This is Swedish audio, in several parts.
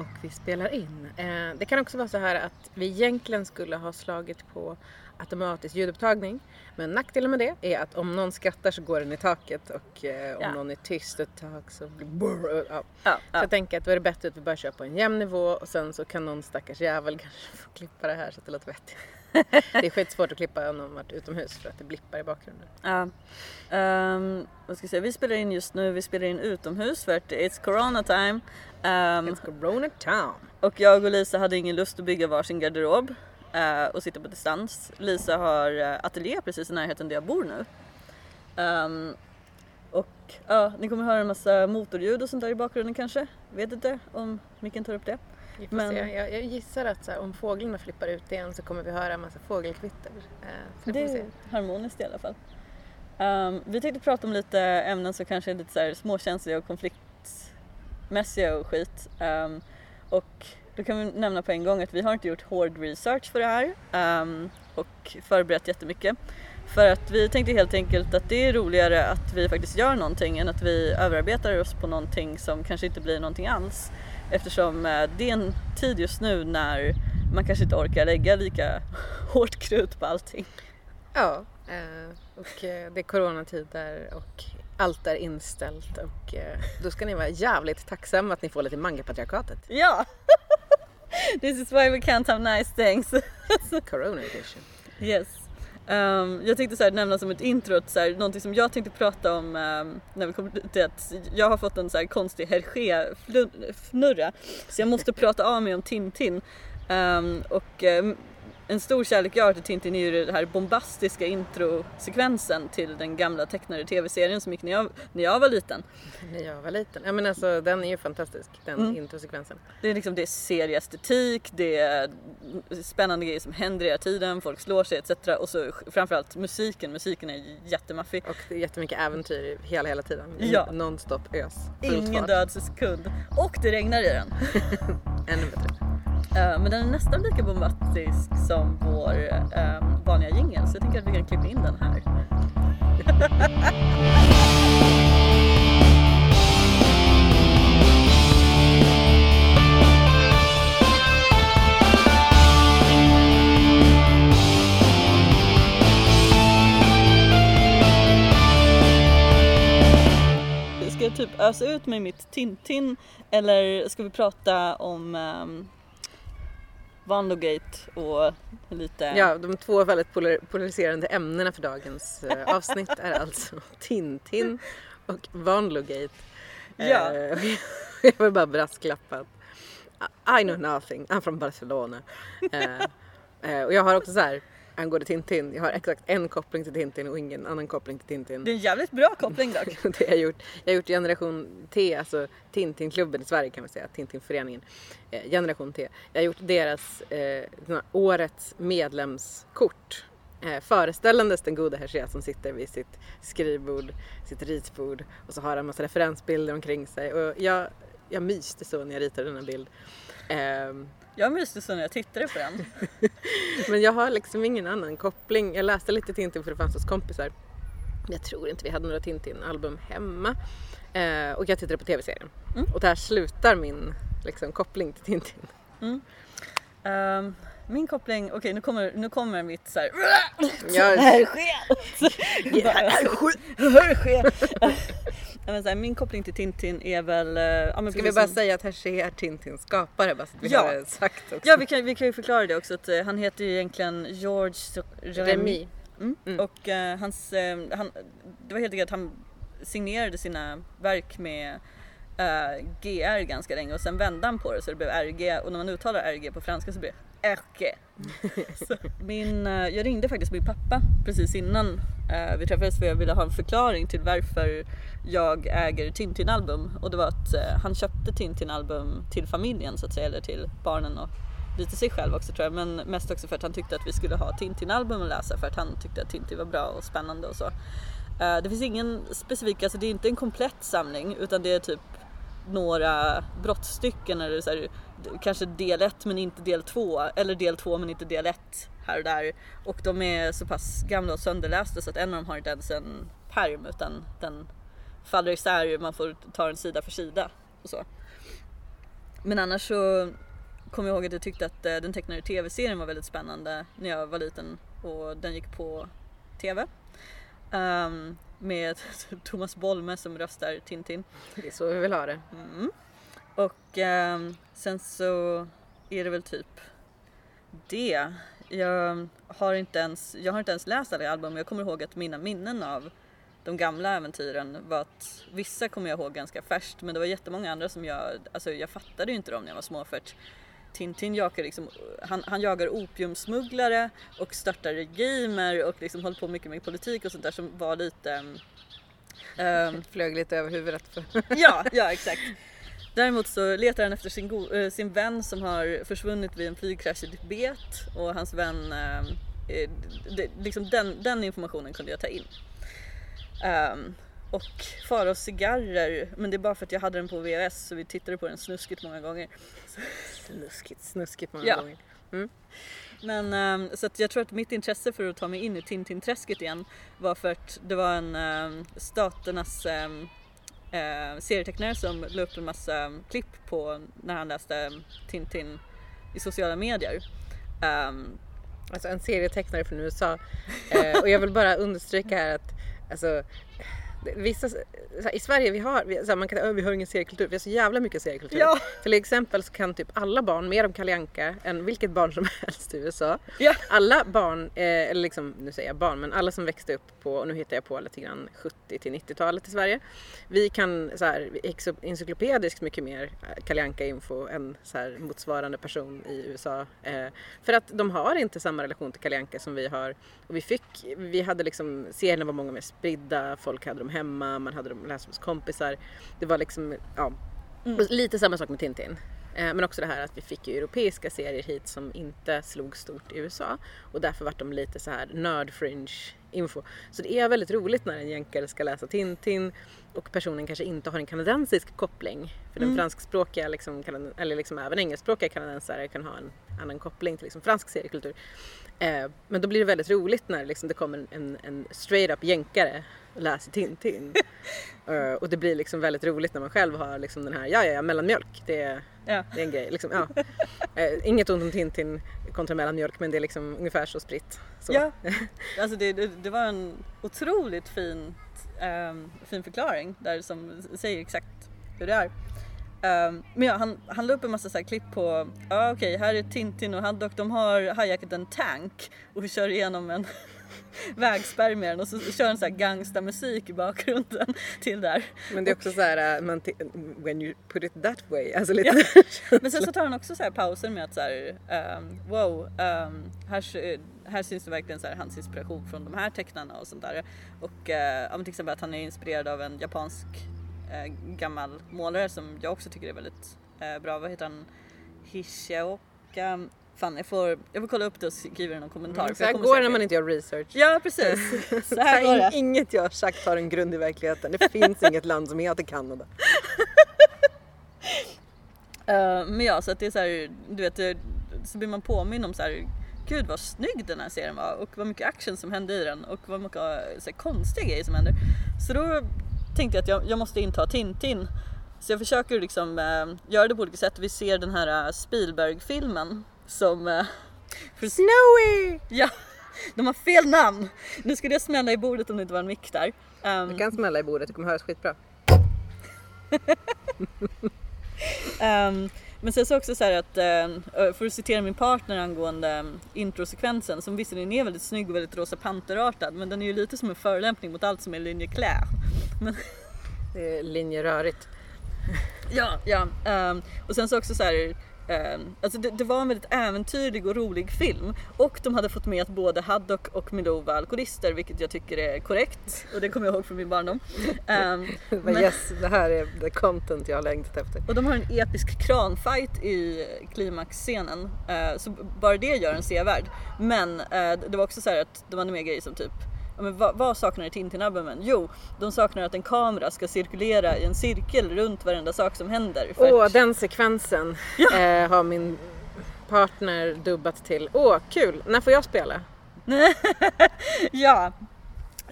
och vi spelar in. Eh, det kan också vara så här att vi egentligen skulle ha slagit på automatisk ljudupptagning. Men nackdelen med det är att om någon skrattar så går den i taket och eh, om Ja. någon är tyst ett tag så blir brr, ja. Ja, Så jag tänker att då är det bättre att vi bara kör på en jämn nivå och sen så kan någon stackars jävel kanske få klippa det här så att det låter vettigt. Det är skitsvårt att klippa om någon varit utomhus för att det blippar i bakgrunden. Ja. Ehm, vad ska jag säga? Vi spelar in just nu, vi spelar in utomhus för att it's corona time. Ehm, It's Corona Town. och jag och Lisa hade ingen lust att bygga varsin garderob eh, och sitta på distans. Lisa har uh, ateljé precis i närheten där jag bor nu. Ehm, och ja, ni kommer höra en massa motorljud och sånt där i bakgrunden kanske. Vet inte om micken tar upp det. Vi får Men- se. Jag, jag gissar att här, om fåglarna flippar ut igen så kommer vi höra en massa fågelkvitter. Eh, det är harmoniskt i alla fall. Ehm, vi tänkte prata om lite ämnen som kanske är lite så här småkänsliga och konfliktmässiga och skit. Ehm, och då kan vi nämna på en gång att vi har inte gjort hård research för det här ehm, och förberett jättemycket. För att vi tänkte helt enkelt att det är roligare att vi faktiskt gör någonting än att vi överarbetar oss på någonting som kanske inte blir någonting alls. Eftersom eh, det är en tid just nu när man kanske inte orkar lägga lika hårt krut på allting. Ja, eh, och eh, det är coronatider och allt är inställt och då ska ni vara jävligt tacksamma att ni får lite mangapatriarkatet. Ja! This is why we can't have nice things. Corona edition. Yes. Um, jag tänkte så här, nämna som ett intro, att så här, någonting som jag tänkte prata om um, när vi kommer till att jag har fått en så här konstig Hergé-fnurra så jag måste prata av mig om Tintin. Um, och en stor kärlek jag har till Tintin är ju den här bombastiska introsekvensen till den gamla tecknade tv-serien som gick när jag, när jag var liten. När jag var liten. Ja men alltså den är ju fantastisk, den Mm. introsekvensen. Det är liksom det är serieestetik, det är spännande grejer som händer hela tiden, folk slår sig etc. Och så framförallt musiken, musiken är jättemaffig. Och det är jättemycket äventyr hela, hela tiden. Ja. Nonstop ös. Ingen död sekund. Och det regnar i den. Ännu bättre. Eh, men den är nästan lika bombastisk som vår eh, vanliga jingel så jag tänker att vi kan klippa in den här. Ska jag typ ösa ut med mitt Tintin eller ska vi prata om um, Vandogate och lite... Ja, de två väldigt polar- polariserande ämnena för dagens eh, avsnitt är alltså Tintin och Vanlogate. Ja. Eh, jag vill bara brasklappa I know nothing, I'm from Barcelona. Eh, och jag har också så här angående Tintin, jag har exakt en koppling till Tintin och ingen annan koppling till Tintin. Det är en jävligt bra koppling dock. det har jag gjort. Jag har gjort generation T, alltså Tintinklubben i Sverige kan man säga, Tintinföreningen. Eh, generation T. Jag har gjort deras eh, årets medlemskort. Eh, föreställandes den gode Hergé som sitter vid sitt skrivbord, sitt ritbord och så har han massa referensbilder omkring sig. Och jag, jag myste så när jag ritade denna bild. Ehm, Jag myste så när jag tittade på den. men jag har liksom ingen annan koppling. Jag läste lite Tintin för det fanns hos kompisar. Jag tror inte vi hade några Tintin-album hemma. Eh, och jag tittade på tv-serien. Mm. Och där slutar min liksom, koppling till Tintin. Ehm, min koppling, okej nu kommer, nu kommer mitt såhär... Jag, Hergé! Hergé! Hergé! Nej, men så här, Min koppling till Tintin är väl... eh, Ja, men Ska vi bara som- säga att Hergé är Tintins skapare bara så att vi Ja. har det sagt också. Ja vi kan, vi kan ju förklara det också att eh, han heter ju egentligen George Remy. Mm. Mm. Och eh, hans, eh, han, det var helt enkelt att han signerade sina verk med GR ganska länge och sen vände han på det så det blev RG och när man uttalar RG på franska så blir det min, eh, jag ringde faktiskt min pappa precis innan eh, vi träffades för jag ville ha en förklaring till varför jag äger Tintin-album. Och det var att eh, han köpte Tintin-album till familjen så att säga eller till barnen och lite sig själv också tror jag. Men mest också för att han tyckte att vi skulle ha Tintin-album att läsa för att han tyckte att Tintin var bra och spännande och så. Det finns ingen specifik, alltså det är inte en komplett samling utan det är typ några brottstycken eller så här, kanske del 1 men inte del 2 eller del 2 men inte del 1 här och där och de är så pass gamla och sönderlästa så att en av dem har inte ens en perm utan den faller isär man får ta den sida för sida och så. men annars så kommer jag ihåg att jag tyckte att eh, den tecknade tv-serien var väldigt spännande när jag var liten och den gick på tv. Um, med Thomas Bolme som röstar Tintin. Det är så vi vill ha det. Mm. Och um, sen så är det väl typ det. Jag har inte ens, jag har inte ens läst alla album, jag kommer ihåg att mina minnen av de gamla äventyren var att vissa kommer jag ihåg ganska färskt men det var jättemånga andra som jag, alltså jag fattade ju inte dem när jag var små för att Tintin jagar liksom, han, han jagar opiumsmugglare och startar regimer och liksom håller på mycket med politik och sånt där som var lite um, Flög lite över huvudet. För. ja, ja exakt. Däremot så letar han efter sin, äh, sin vän som har försvunnit vid en flygkrasch i Tibet och hans vän, äh, liksom den, den informationen kunde jag ta in. Um, och Faraos cigarrer, men det är bara för att jag hade den på VHS så vi tittade på den snuskigt många gånger. Snuskigt, snuskigt många ja. gånger. Mm. Men um, så att jag tror att mitt intresse för att ta mig in i Tintin-träsket igen var för att det var en um, staternas uh, serietecknare som la upp en massa klipp på när han läste Tintin i sociala medier. alltså en serietecknare från USA. uh, och jag vill bara understryka här att alltså, Vissa, här, I Sverige vi har, vi, här, man kan, vi har ingen seriekultur, vi har så jävla mycket seriekultur. Ja. Till exempel så kan typ alla barn mer om Kalle Anka än vilket barn som helst i USA. Ja. Alla barn, eh, eller liksom, nu säger jag barn, men alla som växte upp på, och nu hittar jag på lite grann 70 till 90-talet i Sverige. Vi kan så här, encyklopediskt mycket mer eh, Kalle Anka info än så här, motsvarande person i USA. Eh, för att de har inte samma relation till Kalle Anka som vi har. Och vi fick, vi hade liksom, serierna var många mer spridda, folk hade dem hemma, man hade dem läst hos kompisar. Det var liksom, ja, mm. lite samma sak med Tintin. Eh, men också det här att vi fick ju europeiska serier hit som inte slog stort i USA och därför var de lite så här nörd fringe info. Så det är väldigt roligt när en jänkare ska läsa Tintin och personen kanske inte har en kanadensisk koppling. För den mm. franskspråkiga, liksom, eller liksom även engelskspråkiga kanadensare kan ha en annan koppling till liksom fransk seriekultur. Eh, men då blir det väldigt roligt när liksom det kommer en, en straight up jänkare och läser Tintin. uh, och det blir liksom väldigt roligt när man själv har liksom den här, ja ja ja, mellanmjölk, det, är, ja. det är en grej. Liksom, ja. uh, inget ont om Tintin kontra mellanmjölk men det är liksom ungefär så spritt. Så. Ja, alltså det, det, det, var en otroligt fin, um, fin förklaring där som säger exakt hur det är. Um, men ja, han, han la upp en massa så klipp på, ja okej okay, här är Tintin och Haddock, de har hajakat en tank och kör igenom en vägspärr med den och så kör han så här gangsta-musik i bakgrunden till där. Men det är också så här, uh, man when you put it that way, alltså lite ja. Men sen så tar han också så här pauser med att så här, um, wow, um, här, här syns det verkligen så här, hans inspiration från de här tecknarna och sånt där. Och uh, till exempel att han är inspirerad av en japansk uh, gammal målare som jag också tycker är väldigt uh, bra. Vad heter han? Hishioka Fan, jag får, jag får kolla upp det och skriva någon kommentar. Mm, så här går det när man inte gör research. Ja, precis. Så här går det. Inget jag har sagt har en grund i verkligheten. Det finns inget land som heter Kanada. uh, men ja, så att det är så här, du vet, så blir man påminn om så här, gud vad snygg den här serien var och vad mycket action som hände i den och vad mycket så här, konstiga grejer som händer. Så då tänkte jag att jag, jag måste inta Tintin. Så jag försöker liksom äh, göra det på olika sätt. Vi ser den här Spielberg-filmen som... Uh, Snowy! Ja, de har fel namn! Nu skulle jag smälla i bordet om det inte var en mick där. Um, du kan smälla i bordet, det kommer höras skitbra. um, men sen så också så att, uh, för att citera min partner angående um, introsekvensen som visserligen är väldigt snygg och väldigt Rosa Panterartad men den är ju lite som en förolämpning mot allt som är linje Claire. Men det är linjerörigt. ja, ja. Um, och sen så också så här, alltså det, det, var en väldigt äventyrlig och rolig film och de hade fått med att både Haddock och Milou var alkoholister vilket jag tycker är korrekt och det kommer jag ihåg från min barndom. Um, men yes, det här är the content jag har längtat efter. Och de har en episk kranfight i klimaxscenen uh, så bara det gör en sevärd. Men uh, det var också så att de hade med grejer som typ men vad, vad saknar Tintin-albumen? Jo, de saknar att en kamera ska cirkulera i en cirkel runt varenda sak som händer. Åh, oh, den sekvensen ja. eh, har min partner dubbat till. Åh, oh, kul! När får jag spela? ja,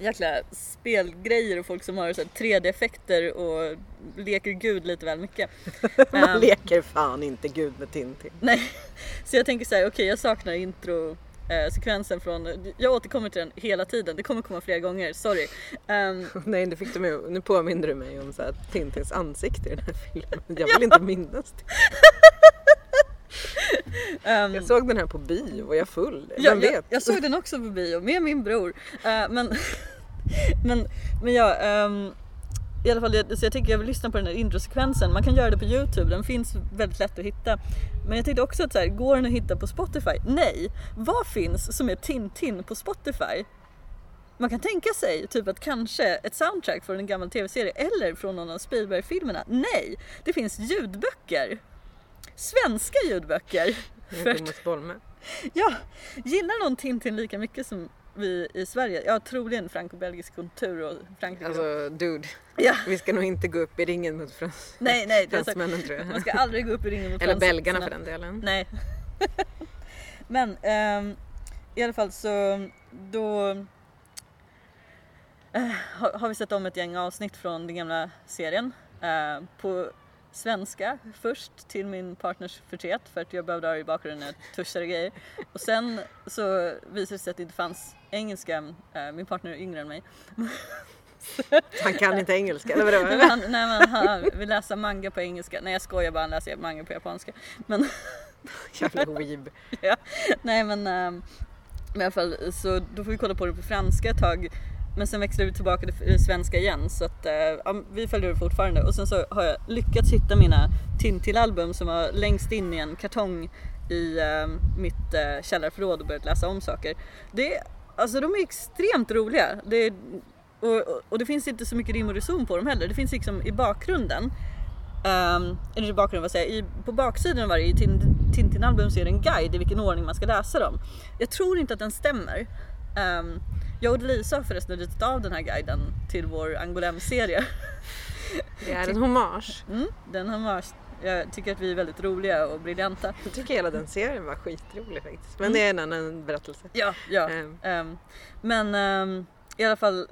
jäkla spelgrejer och folk som har så här 3D-effekter och leker gud lite väl mycket. Man Ehm, leker fan inte gud med Tintin. Nej, så jag tänker så här, okej jag saknar intro eh, sekvensen från, jag återkommer till den hela tiden, det kommer komma fler gånger, sorry. Ehm, Nej, nu, fick du mig, nu påminner du mig om så här, Tintins ansikte i den här filmen. Jag vill inte minnas det. ehm, Jag såg den här på bio och jag full. Ja, Vem jag, vet? jag såg den också på bio med min bror. Eh, men, men, men ja, ehm, i alla fall så jag tänker jag vill lyssna på den här introsekvensen. Man kan göra det på Youtube, den finns väldigt lätt att hitta. Men jag tänkte också att så här, går den att hitta på Spotify? Nej! Vad finns som är Tintin på Spotify? Man kan tänka sig typ att kanske ett soundtrack från en gammal tv-serie eller från någon av Spielberg-filmerna. Nej! Det finns ljudböcker. Svenska ljudböcker. För-. Ja, gillar någon Tintin lika mycket som vi i Sverige? Ja, troligen franco-belgisk kultur och Frankrike. Alltså dude, ja, vi ska nog inte gå upp i ringen mot frans- nej, nej. Fransmännen tror man jag. ska aldrig gå upp i ringen mot Eller belgarna för den delen. Nej. Men ehm, i alla fall så då eh, har, har vi sett om ett gäng avsnitt från den gamla serien eh, på svenska först till min partners förtret för att jag behövde ha i bakgrunden när jag tuschade grejer. Och sen så visade det sig att det inte fanns engelska, eh, min partner är yngre än mig. Han kan inte engelska, eller vadå? Nej, han, nej, men han vill läsa manga på engelska. Nej jag skojar bara, han läser manga på japanska. Men Jävla weeb. ja. Nej men, ähm, men i alla fall så då får vi kolla på det på franska ett tag. Men sen växlade vi tillbaka till svenska igen så att eh, ja, vi följer det fortfarande. Och sen så har jag lyckats hitta mina Tintin-album som var längst in i en kartong i äh, mitt äh, källarförråd och börjat läsa om saker. Det, alltså de är extremt roliga. Det, och, och, och det finns inte så mycket rim och reson på dem heller. Det finns liksom i bakgrunden Um, eller i bakgrunden, vad säger jag, i, på baksidan av varje Tintin-album så är det en guide i vilken ordning man ska läsa dem. Jag tror inte att den stämmer. Um, jag och Lisa har förresten ritat av den här guiden till vår Angolem-serie. Det är en hommage. Mm, den har man, jag tycker att vi är väldigt roliga och briljanta. Jag tycker hela den serien var skitrolig faktiskt. Men Mm. det är en annan berättelse. Ja, ja. Ehm, men ehm, i alla fall,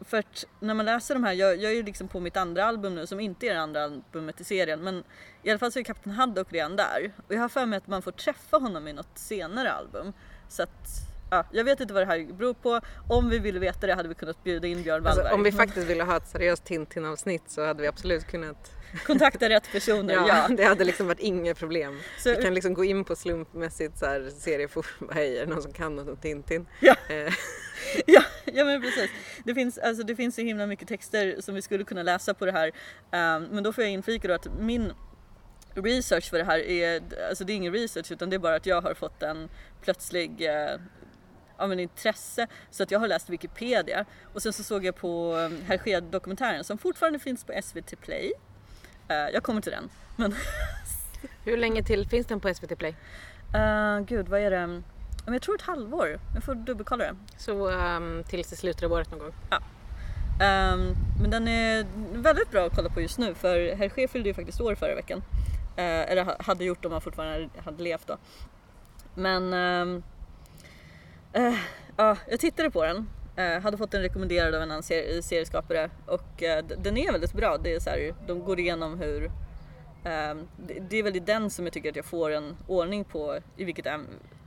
för att när man läser de här, jag, jag är ju liksom på mitt andra album nu som inte är det andra albumet i serien men i alla fall så är Kapten Haddock redan där och jag har för mig att man får träffa honom i något senare album. Så att, ja, jag vet inte vad det här beror på. Om vi ville veta det hade vi kunnat bjuda in Björn Wallberg. Alltså, om vi faktiskt ville ha ett seriöst Tintin-avsnitt så hade vi absolut kunnat. Kontakta rätt personer, Ja, ja. Det hade liksom varit inga problem. Så, Vi kan liksom gå in på slumpmässigt så här serieforum. Hej, är det någon som kan något om Tintin? Ja. Eh, Ja, ja men precis. Det finns, alltså, det finns så himla mycket texter som vi skulle kunna läsa på det här. Ehm, men då får jag inflika då att min research för det här är, alltså det är ingen research utan det är bara att jag har fått en plötslig eh, ja, men intresse så att jag har läst Wikipedia och sen så såg jag på um, Hergé dokumentären som fortfarande finns på SVT Play. Eh, jag kommer till den. Men hur länge till finns den på SVT Play? uh, gud vad är det? Ja, Jag tror ett halvår. Jag får dubbelkolla det. Så um, tills i slutet av året någon gång. Ehm, men den är väldigt bra att kolla på just nu för Hergé fyllde ju faktiskt år förra veckan. Eh, eller ha- hade gjort om han fortfarande hade levt då. Men ehm, Uh, ja, jag tittade på den. Uh, hade fått den rekommenderad av en annan ser- serieskapare och uh, den är väldigt bra. Det är så här, de går igenom hur Uh, det, det är väl i den som jag tycker att jag får en ordning på i, vilket,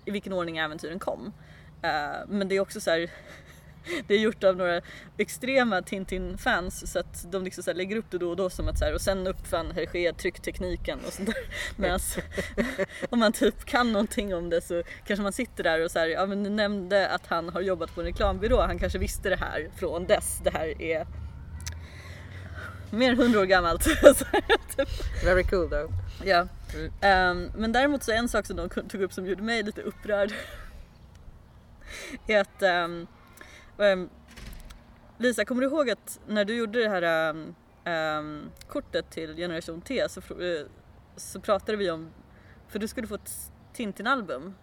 i vilken ordning äventyren kom. Men det är också så här det är gjort av några extrema Tintin-fans så att de liksom så lägger upp det då och då som att så här, och sen uppfann Hergé trycktekniken och sånt där. Medan om man typ kan någonting om det så kanske man sitter där och så här, ja men du nämnde att han har jobbat på en reklambyrå, han kanske visste det här från dess. Det här är mer än hundra år gammalt. Typ. Very cool though. Ja. Mm. Ehm, men däremot så en sak som de tog upp som gjorde mig lite upprörd. är att ehm, ehm, Lisa, kommer du ihåg att när du gjorde det här ehm, kortet till Generation T så, eh, så pratade vi om, för du skulle få ett Tintin-album.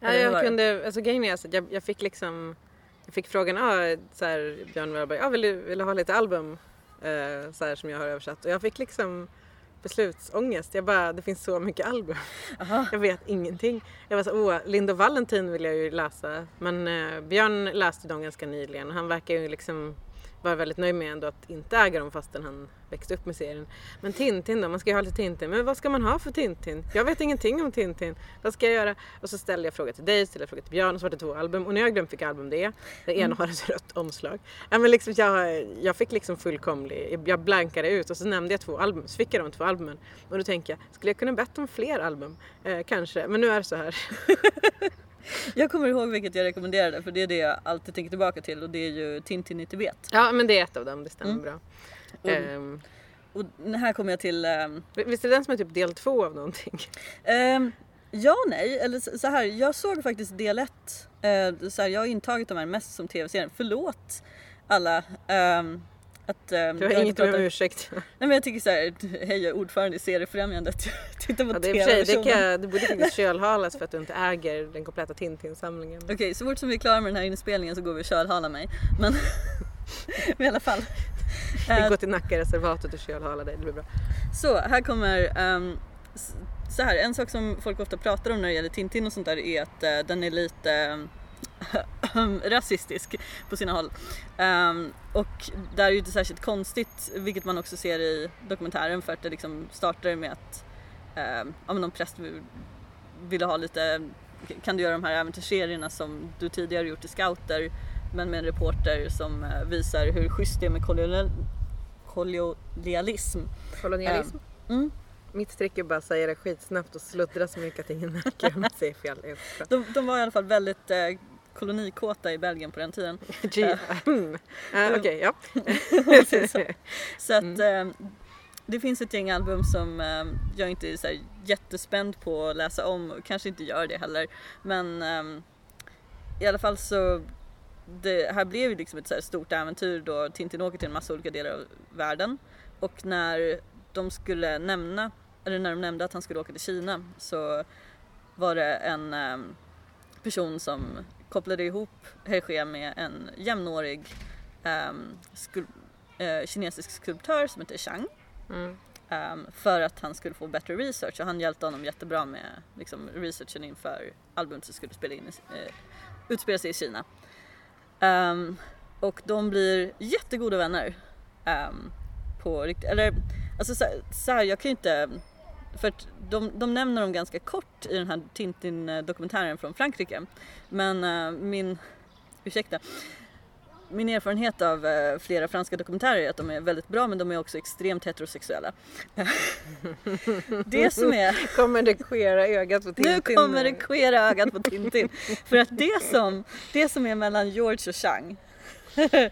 Ja, jag kunde, alltså grejen är alltså, att jag, jag fick liksom, jag fick frågan, ah, så här, Björn Wallberg, ah, vill, du, vill du ha lite album? Eh, så här, som jag har översatt. Och jag fick liksom beslutsångest. Jag bara, det finns så mycket album. Aha. Jag vet ingenting. Jag var så, åh, Lind och Valentin vill jag ju läsa. Men eh, Björn läste dem ganska nyligen och han verkar ju liksom vara väldigt nöjd med ändå att inte äga dem fastän han växte upp med serien. Men Tintin då, man ska ju ha lite Tintin. Men vad ska man ha för Tintin? Jag vet ingenting om Tintin. Vad ska jag göra? Och så ställde jag frågor till dig, ställde jag frågor till Björn och så var det två album. Och nu har jag glömt vilka album det är. Det ena har ett rött omslag. Ja, men liksom, jag, jag fick liksom fullkomlig, jag blankade ut och så nämnde jag två album. Så fick jag de två albumen. Och då tänker jag, skulle jag kunna bett om fler album? Eh, kanske, men nu är det så här. Jag kommer ihåg vilket jag rekommenderade för det är det jag alltid tänker tillbaka till och det är ju Tintin i Tibet. Ja men det är ett av dem, det stämmer Mm. bra. Och- Ehm, Och här kommer jag till ehm, visst är det den som är typ del två av någonting? Ehm, ja nej, eller så här, jag såg faktiskt del 1. Uh, så här, jag har intagit de här mest som tv-serien. Förlåt alla. ehm, att, ehm, Du har inget inte om pratar- ursäkt. Nej men jag tycker så här, hej jag är ordförande i seriefrämjandet. Titta på Ja, det, är för sig, det, kan, det borde faktiskt kölhalas för att du inte äger den kompletta Tintin-samlingen. Okej, så fort som vi är klara med den här inspelningen så går vi och kölhalar mig. Men, men i alla fall. Vi Eh, går till Nackareservatet och kölhalar dig, det blir bra. Så här kommer s- så här, en sak som folk ofta pratar om när det gäller Tintin och sånt där är att eh, den är lite ehm, rasistisk på sina håll. Ehm, och det är ju inte särskilt konstigt, vilket man också ser i dokumentären för att det liksom startar med att um, ja, men någon präst vill- ville ha lite, kan du göra de här äventyrsserierna som du tidigare gjort i scouter men med en reporter som eh, visar hur schysst det är med kolonial, kolonialism. Kolonialism. Mm. Mitt trick är bara att säga det skitsnabbt och sluddra så mycket att ingen märker om jag säger fel. De, de var i alla fall väldigt eh, kolonikåta i Belgien på den tiden. Mm. Ah, Okej, ja. Så att eh, det finns ett gäng album som eh, jag inte är så här jättespänd på att läsa om och kanske inte gör det heller. Men i alla fall så det här blev ju liksom ett så stort äventyr då Tintin åker till en massa olika delar av världen och när de skulle nämna, eller när de nämnde att han skulle åka till Kina så var det en person som kopplade ihop Hergé med en jämnårig eh, skul- eh, kinesisk skulptör som heter Chang Mm. ehm, för att han skulle få bättre research och han hjälpte honom jättebra med liksom, researchen inför albumet som skulle spela in i, eh, utspela sig i Kina. Ehm, och de blir jättegoda vänner. ehm, på riktigt, eller alltså så, så här, jag kan ju inte för att de, de nämner dem ganska kort i den här Tintin-dokumentären från Frankrike. Men eh, min, ursäkta, min erfarenhet av eh, flera franska dokumentärer är att de är väldigt bra men de är också extremt heterosexuella. det som är, Kommer det queera ögat på Tintin? nu kommer det queera ögat på Tintin. För att det som, det som är mellan George och Chang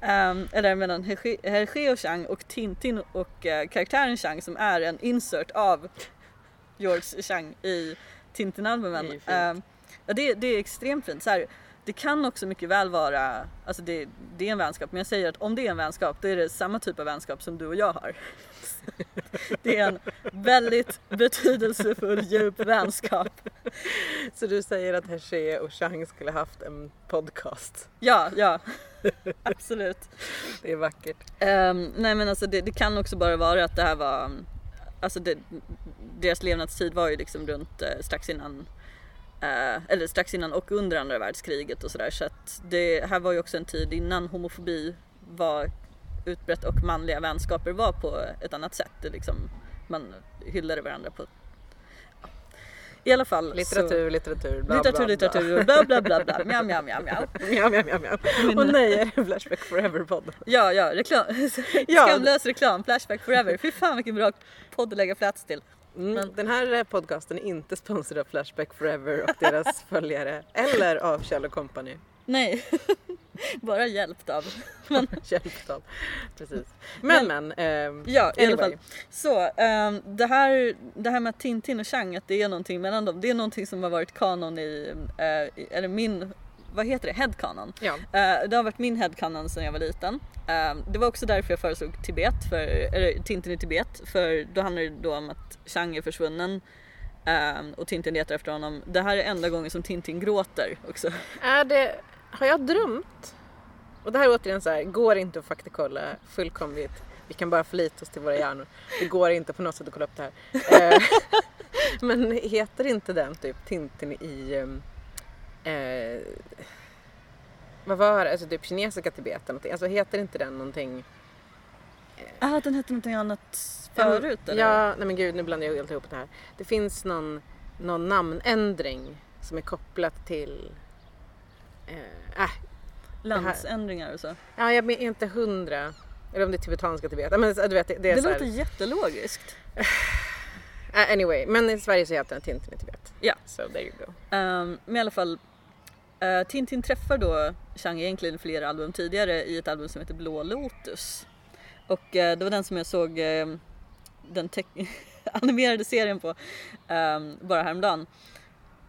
Ehm, eller mellan Hergé och Chang och Tintin och eh, karaktären Chang som är en insert av George Chang i Tintin-albumen. Det är. Ehm, ja, det, det är extremt fint. Så här, det kan också mycket väl vara, alltså det, det är en vänskap, men jag säger att om det är en vänskap då är det samma typ av vänskap som du och jag har. Det är en väldigt betydelsefull djup vänskap. Så du säger att Hergé och Chang skulle haft en podcast? Ja, ja. Absolut. Det är vackert. Ehm, nej men alltså det, det kan också bara vara att det här var, alltså det, deras levnadstid var ju liksom runt eh, strax innan eh, eller strax innan och under andra världskriget och sådär så att det här var ju också en tid innan homofobi var utbrett och manliga vänskaper var på ett annat sätt. Det liksom, man hyllade varandra på. I alla fall Litteratur, litteratur, så, bla litteratur, bla, litteratur, bla bla bla bla, mjau mjau mjau mjau. Mjau, mjau, mjau, mjau. Och nej, är det Flashback Forever-podden? Ja, ja, reklam. Ja. Skamlös reklam, Flashback Forever. Fy fan vilken bra podd att lägga plats till. Mm, den här podcasten är inte sponsrad av Flashback Forever och deras följare eller av Kjell Company. Nej, bara hjälpt av. Hjälpt av. Precis. Men men. ehm, Ja, i alla anyway. fall. Så, ehm, det, här, det här med att Tintin och Chang, att det är någonting mellan dem, det är någonting som har varit kanon i, eh, i eller min, vad heter det, headcanon. Ja. Eh, det har varit min headcanon sedan jag var liten. Eh, det var också därför jag föreslog Tibet, för, eller Tintin i Tibet, för då handlar det då om att Chang är försvunnen eh, och Tintin letar efter honom. Det här är enda gången som Tintin gråter också. Är det, har jag drömt? Och det här är återigen så här, går inte att faktakolla fullkomligt. Vi kan bara förlita oss till våra hjärnor. Det går inte på något sätt att kolla upp det här. Eh, Men heter inte den typ Tintin i... ehm, Eh, vad var det? Alltså typ kinesiska Tibet eller någonting. Alltså heter inte den någonting... Ah, den hette någonting annat förut eller? Ja, nej men gud nu blandar jag helt ihop det här. Det finns någon, någon namnändring som är kopplat till... Eh, äh, Landsändringar och så. ja, jag är inte hundra. Eller om det är tibetanska Tibet. Men du vet, det, det är Det så låter här, jättelogiskt. äh, Anyway, men i Sverige så heter den Tintin i Tibet. Ja. So there you go. Um, men i alla fall, uh, Tintin träffar då Chang egentligen flera album tidigare i ett album som heter Blå Lotus. Och eh, det var den som jag såg eh, den animerade serien på um, bara häromdagen.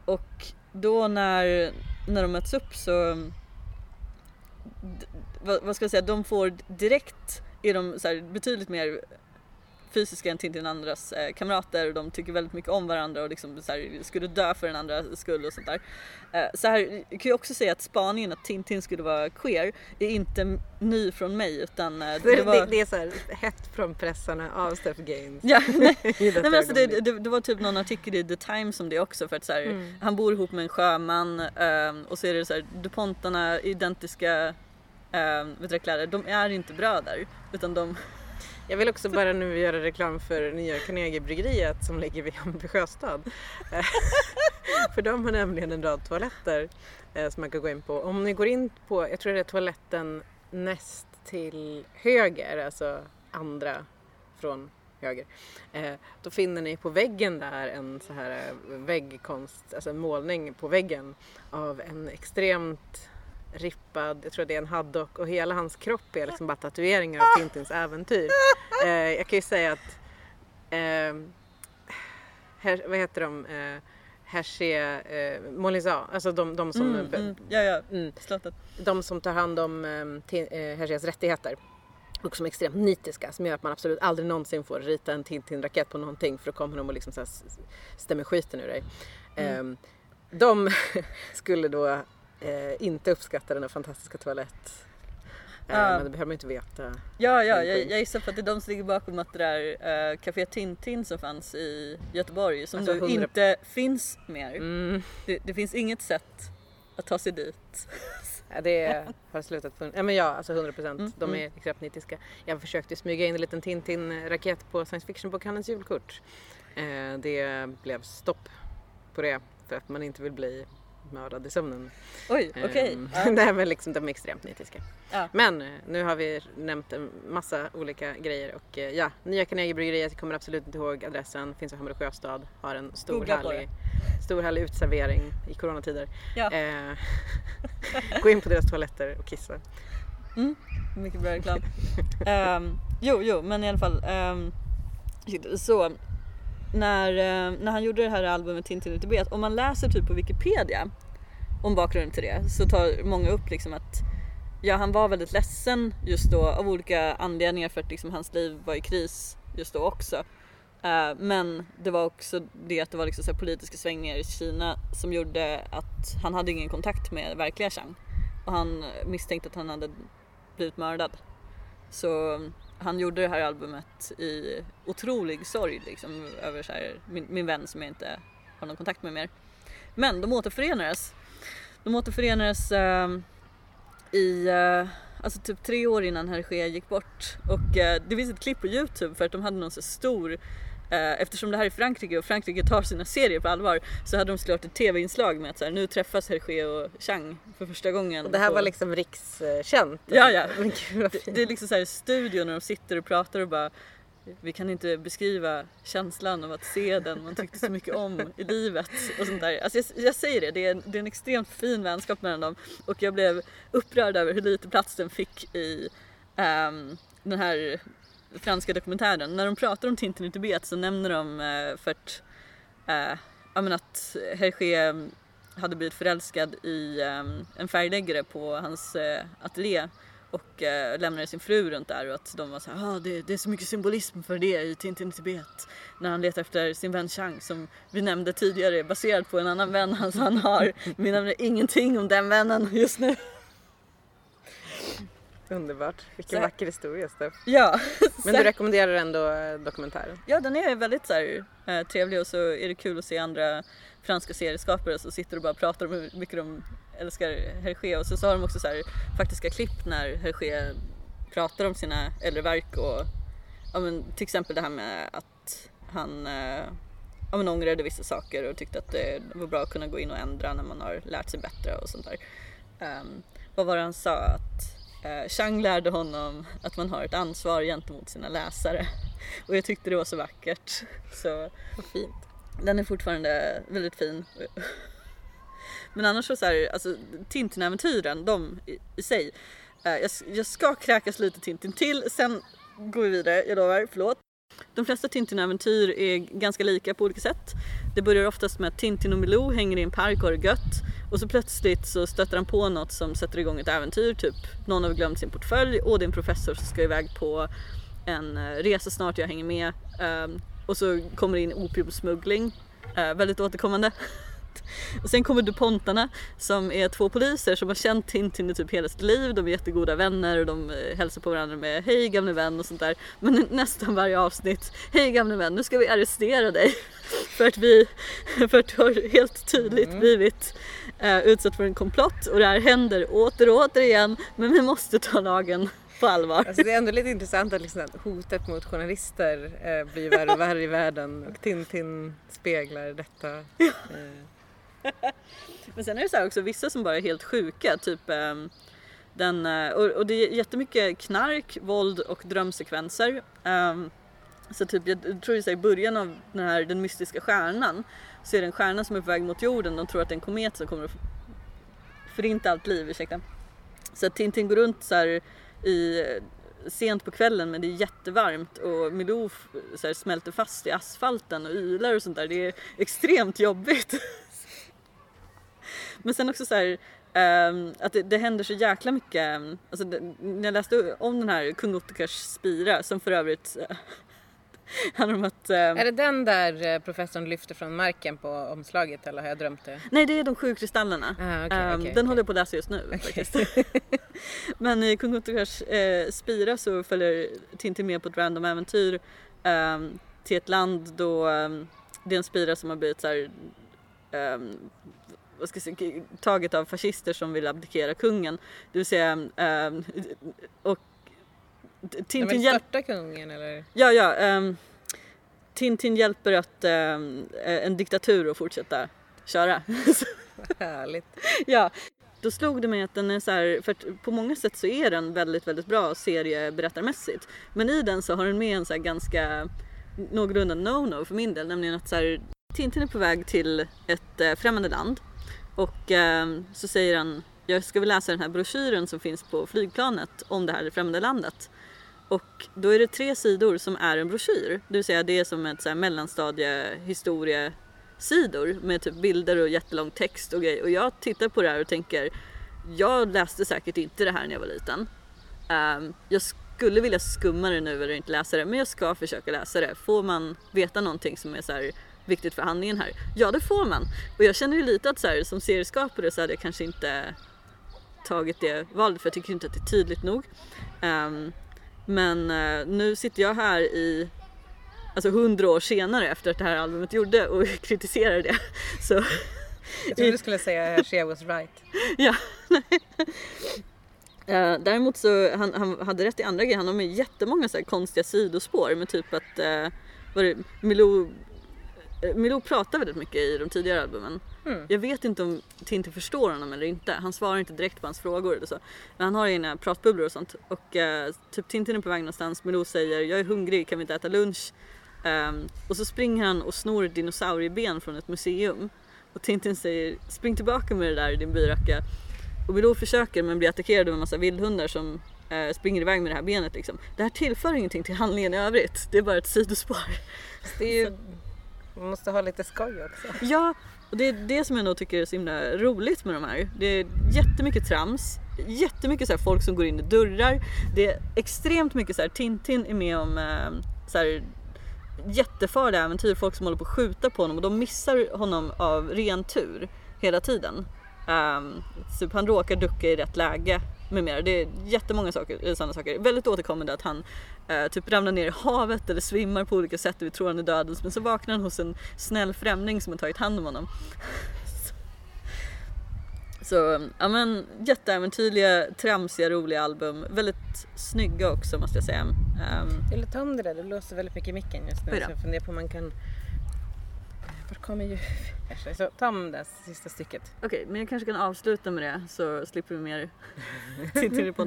Och då när, när de möts upp så vad, vad ska jag säga, de får direkt är de så här, betydligt mer fysiska än Tintin andras eh, kamrater och de tycker väldigt mycket om varandra och liksom så här, skulle dö för den andra skull och sånt där. Eh, så här kan jag också säga att spaningen att Tintin skulle vara queer är inte ny från mig utan eh, Det, var... det, det är så här hett från pressarna av Steph Gaines. Ja, nej, Nej men alltså det, det, det var typ någon artikel i The Times om det också för att så här, Mm. han bor ihop med en sjöman ehm, och så är det så här, DuPontarna, identiska du, kläder, de är inte bröder utan de, jag vill också bara nu göra reklam för nya Carnegiebryggeriet som ligger vid Hammarby sjöstad. Eh, för de har nämligen en rad toaletter eh, som man kan gå in på. Om ni går in på, jag tror det är toaletten näst till höger, alltså andra från höger. Eh, då finner ni på väggen där en så här väggkonst, alltså en målning på väggen av en extremt rippad, jag tror det är en haddock och hela hans kropp är liksom bara tatueringar av Tintins äventyr. Eh, jag kan ju säga att, eh, her, vad heter de, eh, Hergé, eh, Molisat, alltså de, de som mm, mm, ja ja, Mm. de som tar hand om eh, Tin- eh, Hergés rättigheter och som är extremt nitiska som gör att man absolut aldrig någonsin får rita en Tintin-raket på någonting för då kommer de och liksom så stämmer skiten ur dig. Mm. Eh, de skulle då eh, inte uppskatta den här fantastiska toalett. Eh, Ja. Men det behöver man inte veta. Ja, ja, jag, jag gissar på att det är de som ligger bakom att det där uh, Café Tintin som fanns i Göteborg som Alltså nu 100 inte finns mer. Mm. Det, det finns inget sätt att ta sig dit. Det har slutat funka. Ja men ja, alltså 100 procent. Mm, De mm. är extremt nitiska. Jag försökte smyga in en liten Tintin-raket på science fiction-bokhandelns julkort. Eh, det blev stopp på det för att man inte vill bli mördad i sömnen. Oj, okej. Ehm, Ja. Nej men liksom de är extremt nitiska. Ja. Men eh, nu har vi nämnt en massa olika grejer och eh, ja, Nya Carnegiebryggeriet, kommer absolut inte ihåg adressen, finns i Hammarby sjöstad, har en stor Googla härlig, stor härlig utservering i coronatider. Ja. Eh, gå in på deras toaletter och kissa. Mm, mycket bra reklam. Ehm, jo, jo, men i alla fall. ehm, så när, eh, när han gjorde det här albumet Tintin i Tibet, om man läser typ på Wikipedia om bakgrunden till det så tar många upp liksom att ja, han var väldigt ledsen just då av olika anledningar för att liksom hans liv var i kris just då också. Eh, men det var också det att det var liksom så här politiska svängningar i Kina som gjorde att han hade ingen kontakt med verkliga Chang och han misstänkte att han hade blivit mördad. Så han gjorde det här albumet i otrolig sorg liksom över så här, min, min vän som jag inte har någon kontakt med mer. Men de återförenades. De återförenades ehm, i eh, alltså typ tre år innan Hergé gick bort och eh, det finns ett klipp på Youtube för att de hade någon så stor Eftersom det här är Frankrike och Frankrike tar sina serier på allvar så hade de såklart ett tv-inslag med att så här, nu träffas Hergé och Chang för första gången. Och det här på- var liksom rikskänt. Ja, ja. Gud det, det är liksom så här studio när de sitter och pratar och bara vi kan inte beskriva känslan av att se den man tyckte så mycket om i livet och sånt där. Alltså jag, jag säger det, det är, en, det är en extremt fin vänskap mellan dem och jag blev upprörd över hur lite plats den fick i ehm, den här franska dokumentären. När de pratar om Tintin i Tibet så nämner de eh, för att, eh, ja, men att Hergé eh, hade blivit förälskad i eh, en färgläggare på hans eh, ateljé och eh, lämnade sin fru runt där och att de var så här, ah, det, det är så mycket symbolism för det i Tintin i Tibet. När han letar efter sin vän Chang som vi nämnde tidigare baserat på en annan vän han, han har. Vi nämner ingenting om den vännen just nu. Underbart. Vilken Så- vacker historia Steff. Ja, Men du rekommenderar ändå eh, dokumentären? ja den är väldigt så här, eh, trevlig och så är det kul att se andra franska serieskapare som sitter och bara pratar om hur mycket de älskar Hergé och så, så har de också så här, faktiska klipp när Hergé pratar om sina äldre verk och ja, men, till exempel det här med att han eh, ja, men, ångrade vissa saker och tyckte att det var bra att kunna gå in och ändra när man har lärt sig bättre och sånt där. Ehm, vad var det han sa? Att Chang lärde honom att man har ett ansvar gentemot sina läsare. Och jag tyckte det var så vackert. Så Vad fint. den är fortfarande väldigt fin. Men annars så, så här, alltså Tintin-äventyren, de i, i sig. Eh, jag, jag ska kräkas lite Tintin till, sen går vi vidare, jag lovar, förlåt. De flesta Tintin-äventyr är ganska lika på olika sätt. Det börjar oftast med att Tintin och Milou hänger i en park och har det gött. Och så plötsligt så stöter han på något som sätter igång ett äventyr, typ någon har glömt sin portfölj och det är en professor som ska iväg på en eh, resa snart, jag hänger med. Ehm, och så kommer det in opiumsmuggling, eh, väldigt återkommande. Och sen kommer DuPontarna som är två poliser som har känt Tintin i typ hela sitt liv. De är jättegoda vänner och de eh, hälsar på varandra med hej gamle vän och sånt där. Men nästan varje avsnitt, hej gamle vän nu ska vi arrestera dig. För att vi, för att du har helt tydligt blivit eh, utsatt för en komplott och det här händer åter och åter igen. Men vi måste ta lagen på allvar. Alltså det är ändå lite intressant att liksom hotet mot journalister eh, blir värre och värre i världen och Tintin speglar detta. Eh, Men sen är det så här också vissa som bara är helt sjuka, typ ehm, den, eh, och, det är jättemycket knark, våld och drömsekvenser. Ehm, så typ jag tror det i början av den här den mystiska stjärnan så är det en stjärna som är på väg mot jorden, de tror att det är en komet som kommer att förinta allt liv, ursäkta. Så att Tintin går runt så här i sent på kvällen men det är jättevarmt och Milou så här, smälter fast i asfalten och ylar och sånt där. Det är extremt jobbigt. Men sen också så här, ehm, att det, det händer så jäkla mycket. ehm, Alltså, det, när jag läste om den här kung Otokars spira som för övrigt eh, handlar om att... ehm, Är det den där eh, professorn lyfter från marken på omslaget eller har jag drömt det? Nej det är de sju kristallerna. Ah, okej, Ehm, okej, den håller jag på att läsa just nu faktiskt. Men i kung Otokars eh, spira så följer Tintin med på ett random äventyr ehm, till ett land då det är en spira som har blivit så här, ehm, vad ska säga, taget av fascister som vill abdikera kungen. Det vill säga ehm, och Tintin vill hjälper störta kungen eller? Ja, ja. Um, Tintin hjälper att eh, en diktatur att fortsätta köra. Härligt. ja. Då slog det mig att den är så här, för på många sätt så är den väldigt, väldigt bra serieberättarmässigt. Men i den så har den med en så här ganska någorlunda no-no för min del, nämligen att så här, Tintin är på väg till ett eh, främmande land och eh, så säger han jag ska väl läsa den här broschyren som finns på flygplanet om det här främmande landet. Och då är det tre sidor som är en broschyr. Det vill säga det är som ett så här med typ bilder och jättelång text och grejer. Och jag tittar på det här och tänker jag läste säkert inte det här när jag var liten. Um, jag skulle vilja skumma det nu eller inte läsa det men jag ska försöka läsa det. Får man veta någonting som är så här viktigt för handlingen här? Ja det får man. Och jag känner ju lite att så här, som serieskapare så hade jag kanske inte tagit det valet för jag tycker inte att det är tydligt nog. Ehm, men eh, nu sitter jag här i alltså hundra år senare efter att det här albumet gjorde och kritiserar det. Så Jag trodde du skulle säga She was right. ja. Eh, däremot så han, han hade rätt i andra grejer. Han har med jättemånga så här konstiga sidospår med typ att uh, var det, Milou, eh, Milou pratar väldigt mycket i de tidigare albumen. Mm. Jag vet inte om Tintin förstår honom eller inte. Han svarar inte direkt på hans frågor eller så. Men han har egna pratbubblor och sånt. Och eh, typ Tintin är på väg någonstans. Milou säger jag är hungrig, kan vi inte äta lunch? Ehm, och så springer han och snor ett dinosaurieben från ett museum. Och Tintin säger spring tillbaka med det där din byracka. Och Milou försöker men blir attackerad av en massa vildhundar som eh, springer iväg med det här benet liksom. Det här tillför ingenting till handlingen i övrigt. Det är bara ett sidospår. Det är ju, man måste ha lite skoj också. Ja, och det är det som jag nog tycker är så himla roligt med de här. Det är jättemycket trams, jättemycket så här folk som går in i dörrar. Det är extremt mycket så här, Tintin är med om eh, så här, jättefarliga äventyr, folk som håller på att skjuta på honom och de missar honom av ren tur hela tiden. Um, typ han råkar ducka i rätt läge med mera. Det är jättemånga saker, sådana saker. Väldigt återkommande att han eh, typ ramlar ner i havet eller svimmar på olika sätt och vi tror han är död men så vaknar han hos en snäll främling som har tagit hand om honom. Så ja men jätteäventyrliga, tramsiga, roliga album. Väldigt snygga också måste jag säga. Um, Jag vill ta om det där, det låter väldigt mycket i micken just nu. Så jag funderar på om man kan... Vart kommer ju... Så ta om det sista stycket. Okej, men jag kanske kan avsluta med det så slipper vi mer Tintin på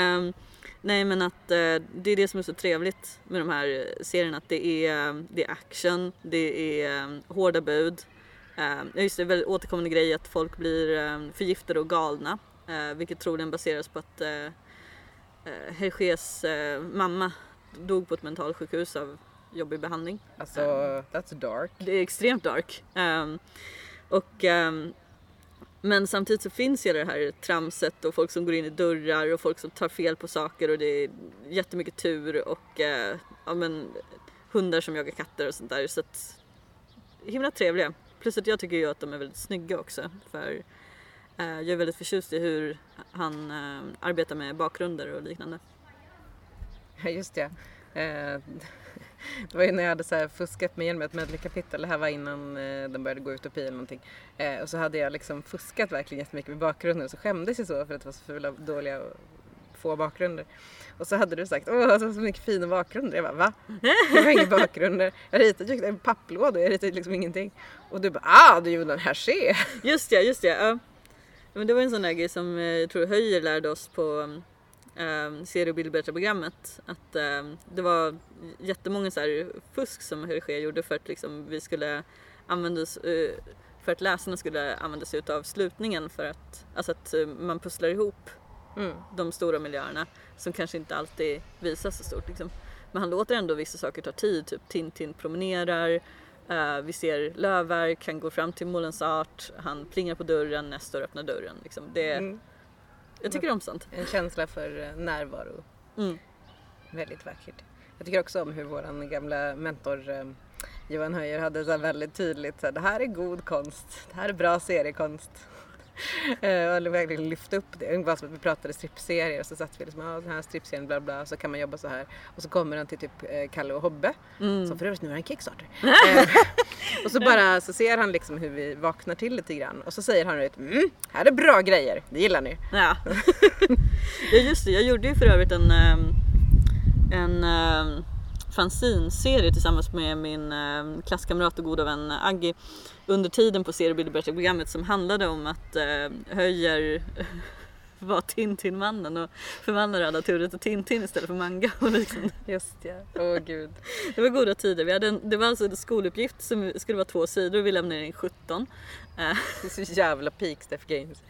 um, Nej men att eh, det är det som är så trevligt med de här serierna att det är, det är action, det är um, hårda bud. Um, just det, väldigt återkommande grej att folk blir um, förgiftade och galna. Uh, vilket troligen baseras på att uh, uh, Hergés uh, mamma dog på ett mentalsjukhus av jobbig behandling. Alltså, that's dark. Det är extremt dark. Ehm, och, ehm, men samtidigt så finns ju det här tramset och folk som går in i dörrar och folk som tar fel på saker och det är jättemycket tur och eh, ja, men, hundar som jagar katter och sånt där. Så att, himla trevliga. Plus att jag tycker ju att de är väldigt snygga också. För eh, jag är väldigt förtjust i hur han eh, arbetar med bakgrunder och liknande. Ja, just det. Eh, Det var ju när jag hade så här fuskat mig igenom ett medley-kapitel. Det här var innan eh, den började gå utopi eller någonting. Eh, och så hade jag liksom fuskat verkligen jättemycket med bakgrunden och så skämdes jag så för att det var så fula, dåliga och få bakgrunder. Och så hade du sagt åh så, så mycket fina bakgrunder. Jag bara va? Det var inga bakgrunder. Jag ritade ju en papplåda jag ritade liksom ingenting. Och du bara ah du gjorde en haché! Just ja, just ja. ja. Men det var en sån där grej som eh, jag tror Höjer lärde oss på mm, um, serie och bildberättarprogrammet. Att um, det var jättemånga så här fusk som Hergé gjorde för att liksom, vi skulle användas uh, för att läsarna skulle använda sig av slutningen för att, alltså att uh, man pusslar ihop Mm. de stora miljöerna som kanske inte alltid visas så stort. Liksom. Men han låter ändå vissa saker ta tid, typ Tintin promenerar, eh, vi ser lövverk, han går fram till Molens art, han plingar på dörren, Nestor öppnar dörren. Liksom. Det, Mm. Jag tycker om sånt. En känsla för eh, närvaro. Mm. Väldigt vackert. Jag tycker också om hur våran gamla mentor eh, Johan Höjer hade så väldigt tydligt så här, det här är god konst, det här är bra seriekonst. Eh, och verkligen lyfte upp det. Ungefär som att vi pratade strippserier och så satt vi liksom, ja den här strippserien bla bla, så kan man jobba så här. Och så kommer han till typ eh, Kalle och Hobbe, Mm. som för övrigt nu har en Kickstarter. eh, och så bara så ser han liksom hur vi vaknar till lite grann och så säger han ut, mm, här är bra grejer, det gillar ni. Ja. ja just det, jag gjorde ju för övrigt en, ehm, en um, fanzinserie tillsammans med min um, klasskamrat och goda vän Aggi under tiden på seriebilderberättarprogrammet som handlade om att um, Höjer var Tintin-mannen och förvandlade alla turer till Tintin istället för manga. Och liksom, Just ja, åh gud. det var goda tider. Vi hade en, det var alltså en skoluppgift som skulle vara två sidor och vi lämnade in 17. Eh, Det är så jävla peak Steph Games.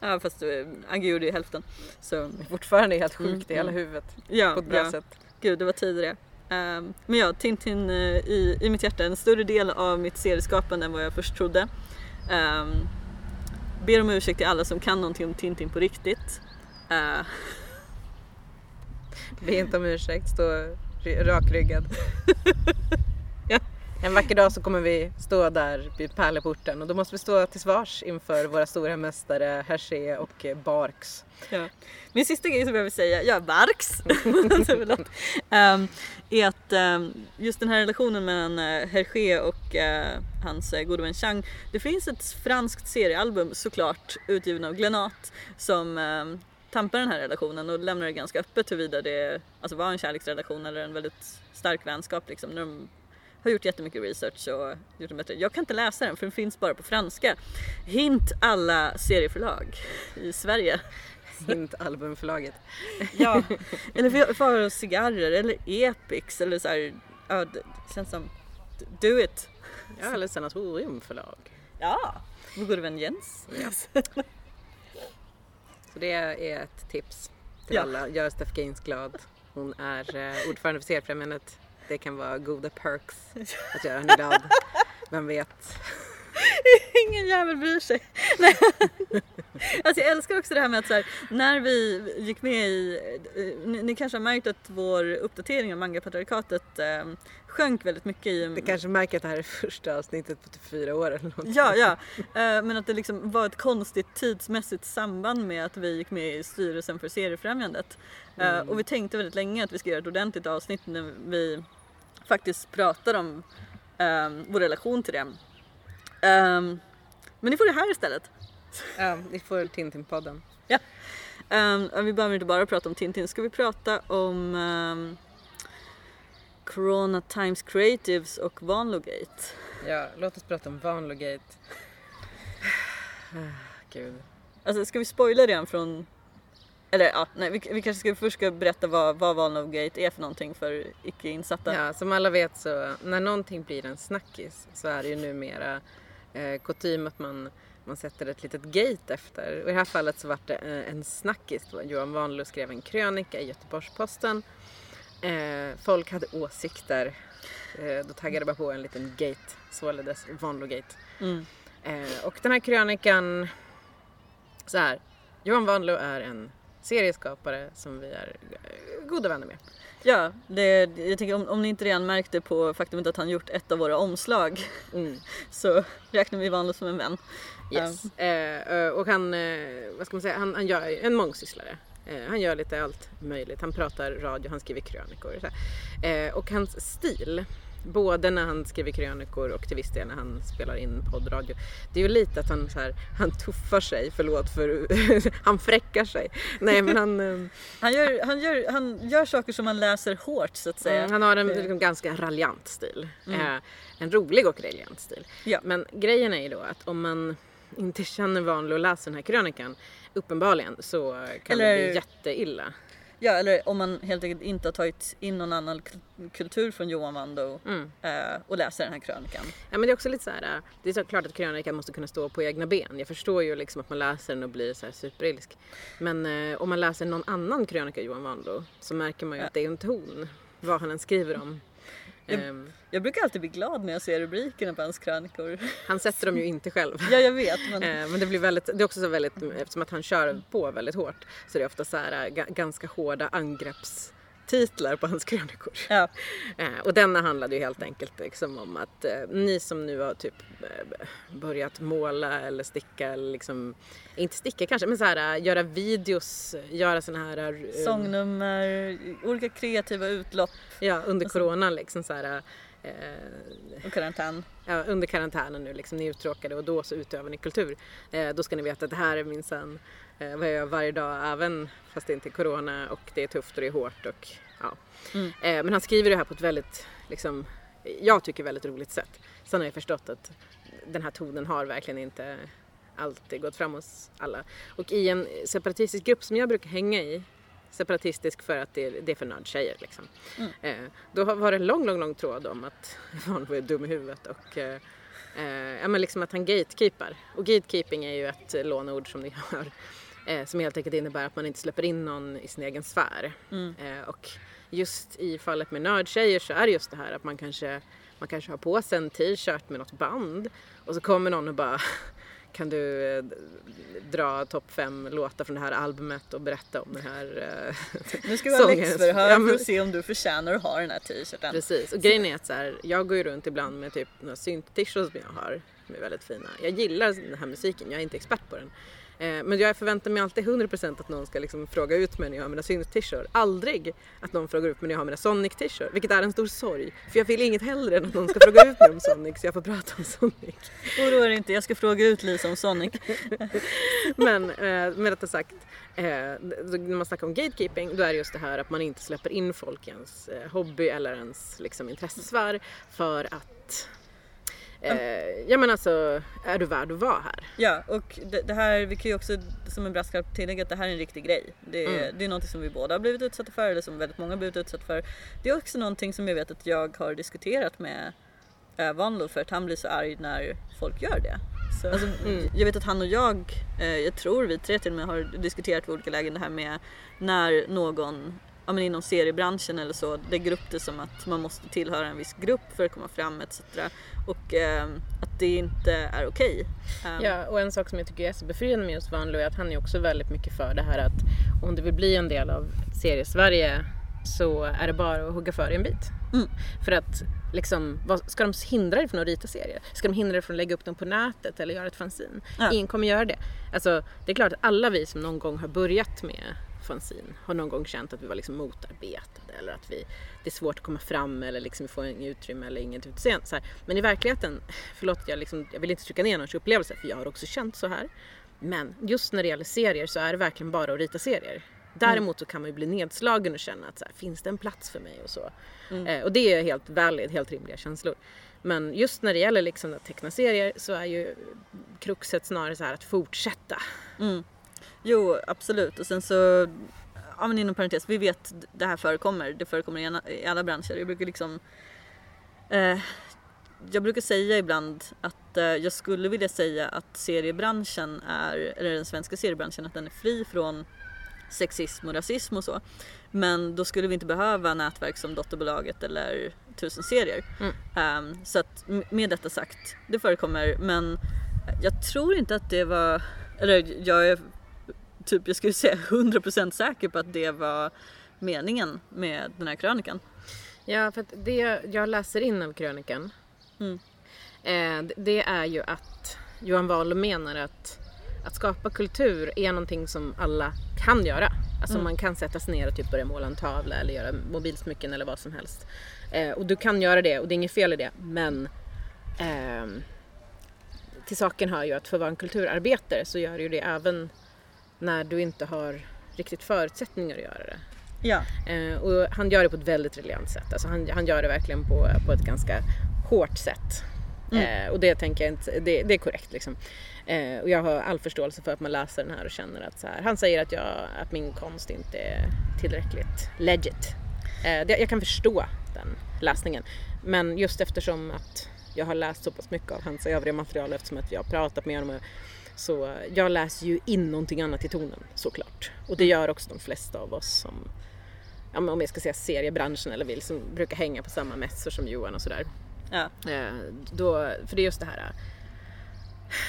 ja, fast uh, Aggi gjorde ju hälften. Så Fortfarande helt sjukt Mm, i hela mm. huvudet. ja, På ett bra ja. sätt. Gud, det var tider det. Ehm, men ja, Tintin eh, i, i mitt hjärta, en större del av mitt serieskapande än vad jag först trodde. Um, ber om ursäkt till alla som kan någonting om Tintin på riktigt. Eh, Be inte om ursäkt, stå ry- rakryggad. En vacker dag så kommer vi stå där vid pärleporten och då måste vi stå till svars inför våra stora mästare Hergé och eh, Barks. ja. Min sista grej som jag vill säga, ja Barks, Förlåt. Ehm, är att ehm, just den här relationen mellan uh, Hergé och eh, hans uh, gode vän Chang. Det finns ett franskt seriealbum såklart utgiven av Glenat som um, tampar den här relationen och lämnar det ganska öppet huruvida det alltså, var en kärleksrelation eller en väldigt stark vänskap. Liksom, när de har gjort jättemycket research och gjort den bättre. Jag kan inte läsa den för den finns bara på franska. Hint alla serieförlag i Sverige. Hint albumförlaget. Ja. eller för, cigarrer eller Epix eller så här. Ja, det känns som do it. Ja, eller Sanatoriumförlag. Ja, vår gode vän Jens. Så det är ett tips till Ja. alla. Gör Steph Gaines glad. Hon är eh, ordförande för Seriefrämjandet. Det kan vara goda perks att göra henne glad. Vem vet? Ingen jävel bryr sig. Alltså jag älskar också det här med att så här, när vi gick med i, eh, ni, ni kanske har märkt att vår uppdatering av mangapatriarkatet eh, sjönk väldigt mycket i... Det kanske märker att det här är första avsnittet på typ fyra år eller något. Ja, ja. Eh, men att det liksom var ett konstigt tidsmässigt samband med att vi gick med i styrelsen för seriefrämjandet. Eh, Mm. och vi tänkte väldigt länge att vi ska göra ett ordentligt avsnitt när vi faktiskt pratar om eh, vår relation till det. Eh, men ni får det här istället. Ja, vi får Tintin-podden. Um, vi behöver inte bara prata om Tintin, ska vi prata om um, Corona Times Creatives och Vanlogate? Ja, låt oss prata om Vanlogate. Gud. Alltså ska vi spoila redan från... Eller ja, nej, vi, vi kanske ska, först ska berätta vad, vad Vanlogate är för någonting för icke insatta. Ja, som alla vet så när någonting blir en snackis så är det ju numera eh, kutym att man, man sätter ett litet gate efter. Och i det här fallet så var det eh, en snackis. Johan Wanlöv skrev en krönika i Göteborgs-Posten. Eh, folk hade åsikter. Eh, då taggade bara på en liten gate, således Vanlo-gate. Mm. Eh, och den här krönikan, så här. Johan Wanlöv är en serieskapare som vi är eh, goda vänner med. Ja, det, jag tänker om, om ni inte redan märkte på faktumet att han gjort ett av våra omslag Mm. så räknar vi Vanlo som en vän. Yes. Eh, eh, och han, eh, vad ska man säga, han, han gör en mångsysslare. Eh, han gör lite allt möjligt. Han pratar radio, han skriver krönikor. och Så här. eh, och hans stil, både när han skriver krönikor och till viss del när han spelar in poddradio. Det är ju lite att han, så här, han tuffar sig, förlåt för han fräckar sig. Nej men han, eh, Han, gör, han, gör, han gör saker som man läser hårt så att säga. Mm, han har en Det- liksom, ganska raljant stil. Eh, en rolig och raljant stil. Ja. Men grejen är ju då att om man inte känner Vanlo och läser den här krönikan uppenbarligen så kan det Eller- bli jätteilla. Ja, eller om man helt enkelt inte har tagit in någon annan kul- kultur från Johan Wando Mm. eh, och läser den här krönikan. Ja, men det är också lite så här, äh, det är så klart att krönikan måste kunna stå på egna ben. Jag förstår ju liksom att man läser den och blir så här superilsk. Men eh, om man läser någon annan krönika Johan Vanlo så märker man ju Ja. att det är en ton, vad han än skriver om. Ja. Ehm, Jag brukar alltid bli glad när jag ser rubrikerna på hans krönikor. han sätter dem ju inte själv. ja, jag vet. Men... Eh, Men det blir väldigt, det är också så väldigt, eftersom att han kör på väldigt hårt så det är ofta så här äh, ga- ganska hårda angreppstitlar på hans krönikor. Ja. Eh, Och denna handlade ju helt enkelt liksom om att eh, ni som nu har typ eh, börjat måla eller sticka eller liksom, inte sticka kanske, men så här äh, göra videos, göra såna här eh, Sångnummer, olika kreativa utlopp Ja, under coronan liksom så här eh, och karantän. ja, under karantänen nu liksom, ni är uttråkade och då så utövar ni kultur. Eh, då ska ni veta att det här är minsann eh, vad jag gör varje dag även fast det inte är corona och det är tufft och det är hårt och ja. Mm. Eh, men han skriver det här på ett väldigt, liksom, jag tycker väldigt roligt sätt. Sen har jag förstått att den här tonen har verkligen inte alltid gått fram hos alla. Och i en separatistisk grupp som jag brukar hänga i, separatistisk för att det är, det är för nördtjejer liksom. Mm. Eh, då har- var det en lång, lång, lång tråd om att Vanlo är dum i huvudet och eh, eh, ja, men liksom att han gatekeepar. Och gatekeeping är ju ett låneord som ni hör. Eh, som helt enkelt innebär att man inte släpper in någon i sin egen sfär. Mm. Eh, och just i fallet med nördtjejer så är det just det här att man kanske, man kanske har på sig en t-shirt med något band och så kommer någon och bara kan du eh, dra topp fem låtar från det här albumet och berätta om den här eh, Nu ska vi ha läxförhör Ja, men- för att se om du förtjänar att ha den här t-shirten. Precis, och grejen är att så här, jag går ju runt ibland med typ några synt-t-shirts som jag har. Som är väldigt fina. Jag gillar den här musiken, jag är inte expert på den. Eh, men jag förväntar mig alltid 100% att någon ska liksom fråga ut mig när jag har mina synt-t-shirts. Aldrig att någon frågar ut mig när jag har mina Sonic-t-shirts. Vilket är en stor sorg. För jag vill inget hellre än att någon ska fråga ut mig om Sonic så jag får prata om Sonic. Oroa dig inte, jag ska fråga ut Lisa om Sonic. Men eh, med detta sagt, eh, när man snackar om gatekeeping då är det just det här att man inte släpper in folk i ens hobby eller ens liksom, intressesfär för att eh, ja men alltså, är du värd att vara här? Ja, och det, det här, vi kan ju också som en brasklapp tillägga att det här är en riktig grej. Det, är- Mm. det är någonting som vi båda har blivit utsatta för, eller som väldigt många har blivit utsatta för. Det är också någonting som jag vet att jag har diskuterat med äh, Vanlo för att han blir så arg när folk gör det. Så, alltså, Mm. Jag vet att han och jag, eh, jag tror vi tre till och med har diskuterat vid olika lägen det här med när någon ja, men inom seriebranschen eller så lägger upp det som att man måste tillhöra en viss grupp för att komma fram etc. Och eh, att det inte är okej. Um, Ja, och en sak som jag tycker är så befriande med just Vanlo är att han är också väldigt mycket för det här att om du vill bli en del av serie-Sverige så är det bara att hugga för i en bit. Mm. För att liksom, vad, ska de hindra dig från att rita serier? Ska de hindra dig från att lägga upp dem på nätet eller göra ett fanzine? Ja. Ingen kommer göra det. Alltså, det är klart att alla vi som någon gång har börjat med fanzine har någon gång känt att vi var liksom motarbetade eller att vi, det är svårt att komma fram eller liksom vi får inget utrymme eller inget utseende. Så här. Men i verkligheten, förlåt jag, liksom, jag vill inte trycka ner någons upplevelse för jag har också känt så här. Men just när det gäller serier så är det verkligen bara att rita serier. Däremot så kan man ju bli nedslagen och känna att så här, finns det en plats för mig och så. Eh, och det är helt valid, helt rimliga känslor. Men just när det gäller liksom att teckna serier så är ju kruxet snarare så här att fortsätta. Jo, absolut. Och sen så, ja men inom parentes, vi vet det här förekommer. Det förekommer i, alla branscher. Jag brukar liksom, eh, jag brukar säga ibland att eh, jag skulle vilja säga att seriebranschen är, eller den svenska seriebranschen, att den är fri från sexism och rasism och så. Men då skulle vi inte behöva nätverk som Dotterbolaget eller Tusen serier. Ehm, så att med detta sagt, det förekommer men jag tror inte att det var, eller jag är typ, jag skulle säga 100% säker på att det var meningen med den här krönikan. Ja, för att det jag läser in av krönikan Mm. eh, det- är ju att Johan Wahl menar att att skapa kultur är någonting som alla kan göra. Alltså man kan sätta sig ner och typ börja måla en tavla eller göra mobilsmycken eller vad som helst. Eh, och du kan göra det och det är inget fel i det men ehm, till saken hör ju att för att vara en kulturarbetare så gör ju det även när du inte har riktigt förutsättningar att göra det. Ja. Eh, och han gör det på ett väldigt briljant sätt. Alltså han, han gör det verkligen på, på ett ganska hårt sätt. Eh, och det tänker jag inte, det, det är korrekt liksom. Eh, och jag har all förståelse för att man läser den här och känner att så här, han säger att, jag, att min konst inte är tillräckligt legit. Eh, det, jag kan förstå den läsningen. Men just eftersom att jag har läst så pass mycket av hans övriga material eftersom att jag har pratat med honom så jag läser ju in någonting annat i tonen såklart. Och det gör också de flesta av oss som ja, om jag ska säga seriebranschen eller vill, som brukar hänga på samma mässor som Johan och sådär. Ja. Eh, då, för det är just det här. eh,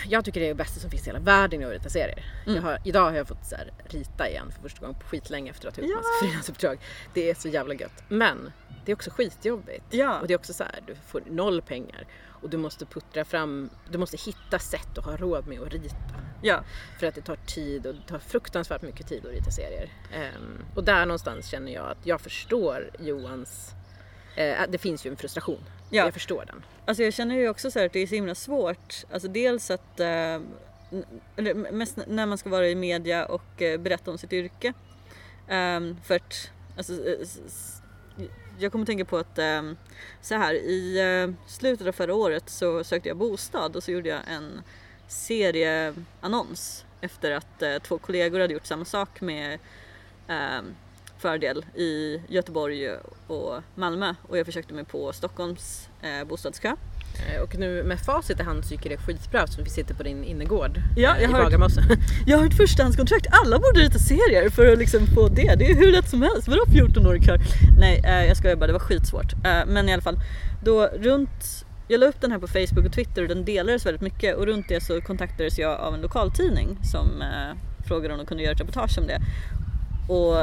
Jag tycker det är det bästa som finns i hela världen att rita serier. Mm. Har, idag har jag fått så här, rita igen för första gången på skitlänge efter att ha gjort massa frilansuppdrag. Det är så jävla gött. Men det är också skitjobbigt. Ja. Och det är också så här, du får noll pengar och du måste puttra fram, du måste hitta sätt att ha råd med att rita. Ja. För att det tar tid och det tar fruktansvärt mycket tid att rita serier. Ehm, och där någonstans känner jag att jag förstår Johans... Eh, det finns ju en frustration. Ja. Jag förstår den. Alltså jag känner ju också så här att det är så himla svårt. Alltså dels att, n- eller mest när man ska vara i media och eh, berätta om sitt yrke. Ehm, för att, alltså, jag kommer att tänka på att ehm, så här i eh, slutet av förra året så sökte jag bostad och så gjorde jag en serieannons efter att eh, två kollegor hade gjort samma sak med ehm, fördel i Göteborg och Malmö och jag försökte mig på Stockholms eh, bostadskö. Eh, och nu med facit i hand tycker det är skitbra eftersom vi sitter på din innergård Ja, eh, jag i har- Bagarmossen. Jag har ett förstahandskontrakt, alla borde rita serier för att liksom få det. Det är hur lätt som helst, vadå 14-årig kör? Nej eh, jag skojar bara, det var skitsvårt. Eh, men i alla fall, då runt jag la upp den här på Facebook och Twitter och den delades väldigt mycket och runt det så kontaktades jag av en lokaltidning som eh, frågade om de kunde göra ett reportage om det. Och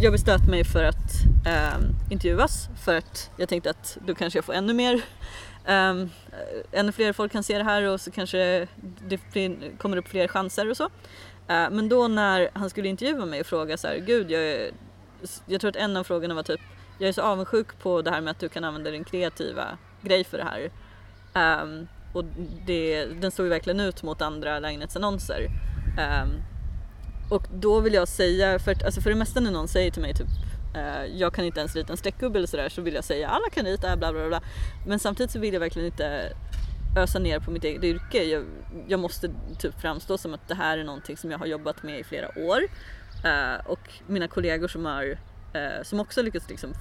jag beslöt mig för att eh, intervjuas för att jag tänkte att då kanske jag får ännu mer Um, ännu fler folk kan se det här och så kanske det kommer upp fler chanser och så. Uh, men då när han skulle intervjua mig och fråga så här, gud jag, är, jag tror att en av frågorna var typ, jag är så avundsjuk på det här med att du kan använda din kreativa grej för det här. Um, och det, den står ju verkligen ut mot andra lägenhetsannonser. Um, och då vill jag säga, för, att, alltså för det mesta när någon säger till mig typ Eh, jag kan inte ens rita en streckgubbe eller sådär så vill jag säga alla kan rita bla bla bla. Men samtidigt så vill jag verkligen inte ösa ner på mitt eget yrke. Jag, jag måste typ framstå som att det här är någonting som jag har jobbat med i flera år. Eh, och mina kollegor som har eh, som också lyckats liksom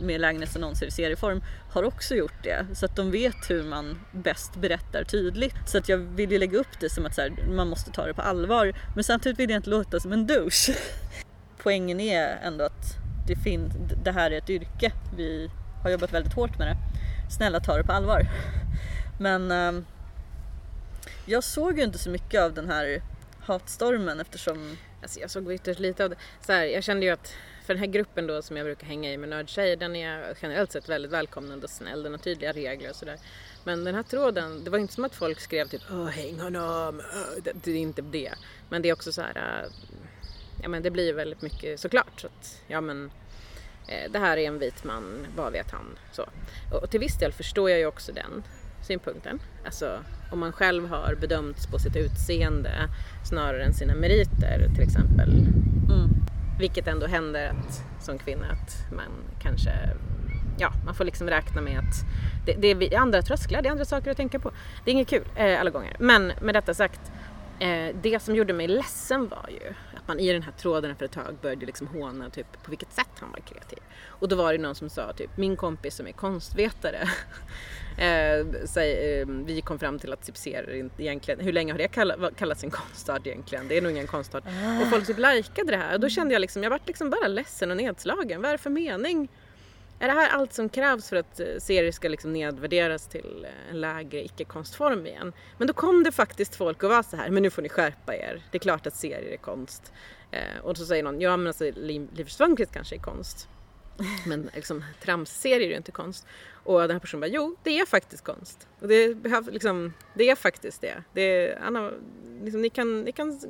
med lägenhetsannonser i serieform har också gjort det. Så att de vet hur man bäst berättar tydligt. Så att jag vill ju lägga upp det som att så här, man måste ta det på allvar. Men samtidigt vill jag inte låta som en douche. Poängen är ändå att det, fin- det här är ett yrke. Vi har jobbat väldigt hårt med det. Snälla ta det på allvar. Men eh, jag såg ju inte så mycket av den här hatstormen eftersom Alltså jag såg ytterst lite av det. Så här, jag kände ju att för den här gruppen då som jag brukar hänga i med nördtjejer, den är generellt sett väldigt välkomnande och snäll. Den har tydliga regler och sådär. Men den här tråden, det var inte som att folk skrev typ Åh, häng honom, Åh", det, det är inte det. Men det är också så här, äh, ja men det blir väldigt mycket såklart. Så att, ja men eh, det här är en vit man, vad vet han? Så. Och, och till viss del förstår jag ju också den synpunkten. Alltså om man själv har bedömts på sitt utseende snarare än sina meriter till exempel. mm, Vilket ändå händer att, som kvinna att man kanske, ja man får liksom räkna med att det, det är andra trösklar, det är andra saker att tänka på. Det är inget kul eh, alla gånger. Men med detta sagt, eh, det som gjorde mig ledsen var ju att man i den här tråden efter ett tag började liksom håna typ på vilket sätt han var kreativ. Och då var det någon som sa typ, min kompis som är konstvetare Eh, säg, eh, vi kom fram till att typ inte egentligen, hur länge har det kall, kallats en konstart egentligen? Det är nog ingen konstart. Och folk typ likade det här och då kände jag liksom, jag vart liksom bara ledsen och nedslagen. Vad är det för mening? Är det här allt som krävs för att eh, serier ska liksom nedvärderas till eh, en lägre icke-konstform igen? Men då kom det faktiskt folk och var så här, men nu får ni skärpa er. Det är klart att serier är konst. Eh, och så säger någon, ja men alltså Liv Liv kanske är konst. Men liksom, tramsserier är ju inte konst. Och den här personen bara, jo det är faktiskt konst. Och det, behöv, liksom, det är faktiskt det. det är, Anna, liksom, ni, kan, ni kan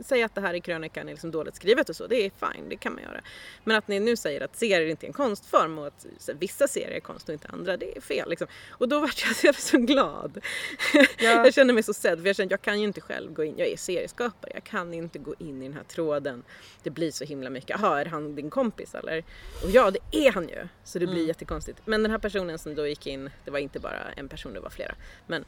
säga att det här i krönikan är liksom dåligt skrivet och så, det är fine, det kan man göra. Men att ni nu säger att serier inte är en konstform och att här, vissa serier är konst och inte andra, det är fel. Liksom. Och då vart jag så, jag så glad. Ja. jag kände mig så sedd för jag kände jag kan ju inte själv gå in, jag är serieskapare, jag kan inte gå in i den här tråden. Det blir så himla mycket, jaha är han din kompis eller? Och ja det är han ju, så det blir jättekonstigt. Men den här personen som då gick in, det var inte bara en person, det var flera. Men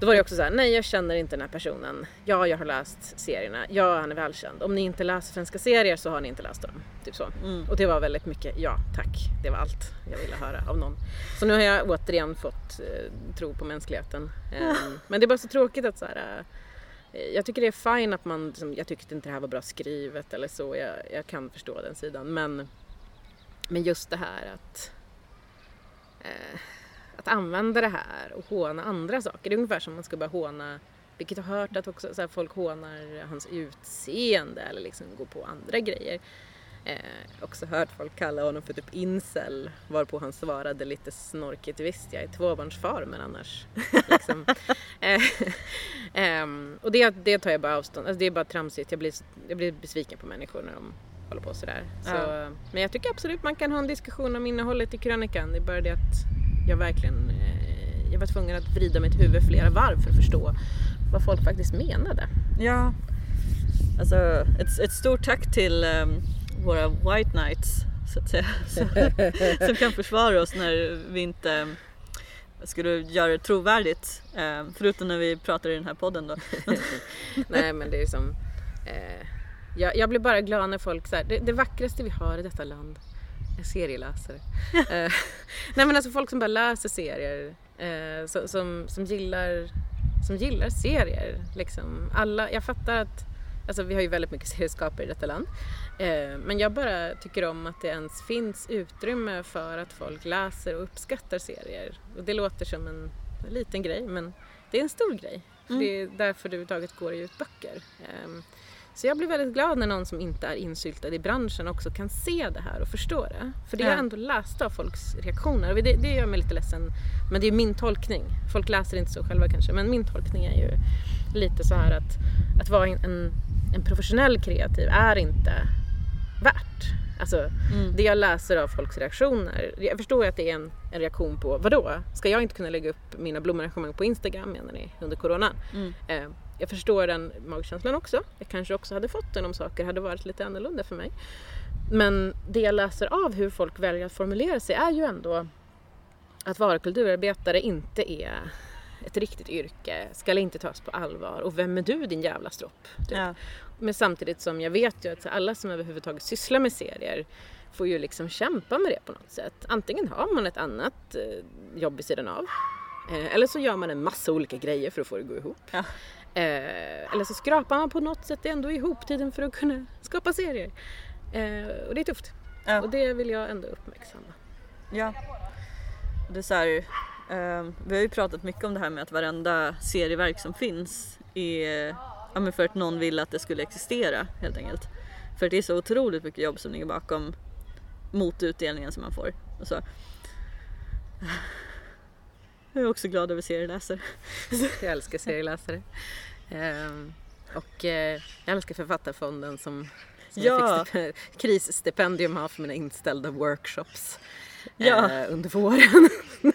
då var det också så här, nej jag känner inte den här personen. Ja, jag har läst serierna. Ja, han är välkänd. Om ni inte läser svenska serier så har ni inte läst dem. Typ så. Mm. Och det var väldigt mycket, ja tack. Det var allt jag ville höra av någon. Så nu har jag återigen fått eh, tro på mänskligheten. Eh, men det är bara så tråkigt att så här, eh, jag tycker det är fine att man, liksom, jag tyckte inte det här var bra skrivet eller så. Jag, jag kan förstå den sidan. Men, men just det här att eh, att använda det här och håna andra saker. Det är ungefär som man ska börja håna, vilket jag har hört att också så här, folk hånar hans utseende eller liksom går på andra grejer. Eh, också hört folk kalla honom för typ incel varpå han svarade lite snorkigt visst jag är tvåbarnsfar men annars liksom. eh, eh, och det, det tar jag bara avstånd, alltså det är bara tramsigt, jag blir, jag blir besviken på människor när de håller på sådär. Så, Ja. Men jag tycker absolut man kan ha en diskussion om innehållet i krönikan, det är bara det att jag verkligen eh, jag var tvungen att vrida mitt huvud flera varv för att förstå vad folk faktiskt menade. Ja, alltså ett, ett stort tack till ehm, våra white knights så att säga. Som, som kan försvara oss när vi inte ehm, skulle göra det trovärdigt. ehm, förutom när vi pratar i den här podden då. Nej men det är som eh, jag, jag blir bara glad när folk här, det, det vackraste vi har i detta land är serieläsare. eh, nej men alltså folk som bara läser serier, eh, så, som, som, gillar, som gillar serier. Liksom. Alla, jag fattar att Alltså vi har ju väldigt mycket serieskapare i detta land. Eh, men jag bara tycker om att det ens finns utrymme för att folk läser och uppskattar serier. Och det låter som en liten grej men det är en stor grej. För Det är därför det överhuvudtaget går att ge ut böcker. Ehm, Så jag blir väldigt glad när någon som inte är insyltad i branschen också kan se det här och förstå det. För det har Ja. jag ändå läst av folks reaktioner och det, det gör mig lite ledsen. Men det är min tolkning. Folk läser inte så själva kanske men min tolkning är ju lite så här att, att vara en, en professionell kreativ är inte värt. Alltså Mm. det jag läser av folks reaktioner. Jag förstår att det är en, en reaktion på vadå? Ska jag inte kunna lägga upp mina blomarrangemang på Instagram menar ni under coronan? Mm. Eh, jag förstår den magkänslan också. Jag kanske också hade fått den om saker hade varit lite annorlunda för mig. Men det jag läser av hur folk väljer att formulera sig är ju ändå att vara kulturarbetare inte är ett riktigt yrke, ska inte tas på allvar och vem är du din jävla stropp? Typ. Ja. Men samtidigt som jag vet ju att alla som överhuvudtaget sysslar med serier får ju liksom kämpa med det på något sätt. Antingen har man ett annat eh, jobb vid sidan av eh, eller så gör man en massa olika grejer för att få det att gå ihop. Ja. Eh, eller så skrapar man på något sätt ändå ihop tiden för att kunna skapa serier. Och det är tufft. Ja. Och det vill jag ändå uppmärksamma. Ja. Det är så här, vi har ju pratat mycket om det här med att varenda serieverk som finns är ja, men för att någon vill att det skulle existera helt enkelt. För det är så otroligt mycket jobb som ligger bakom motutdelningen som man får. Och så. Jag är också glad över serieläsare. Jag älskar serieläsare. Ehm, och eh, jag älskar Författarfonden som, som Ja. jag fick stip- krisstipendium av för mina inställda workshops Ja. eh, under våren.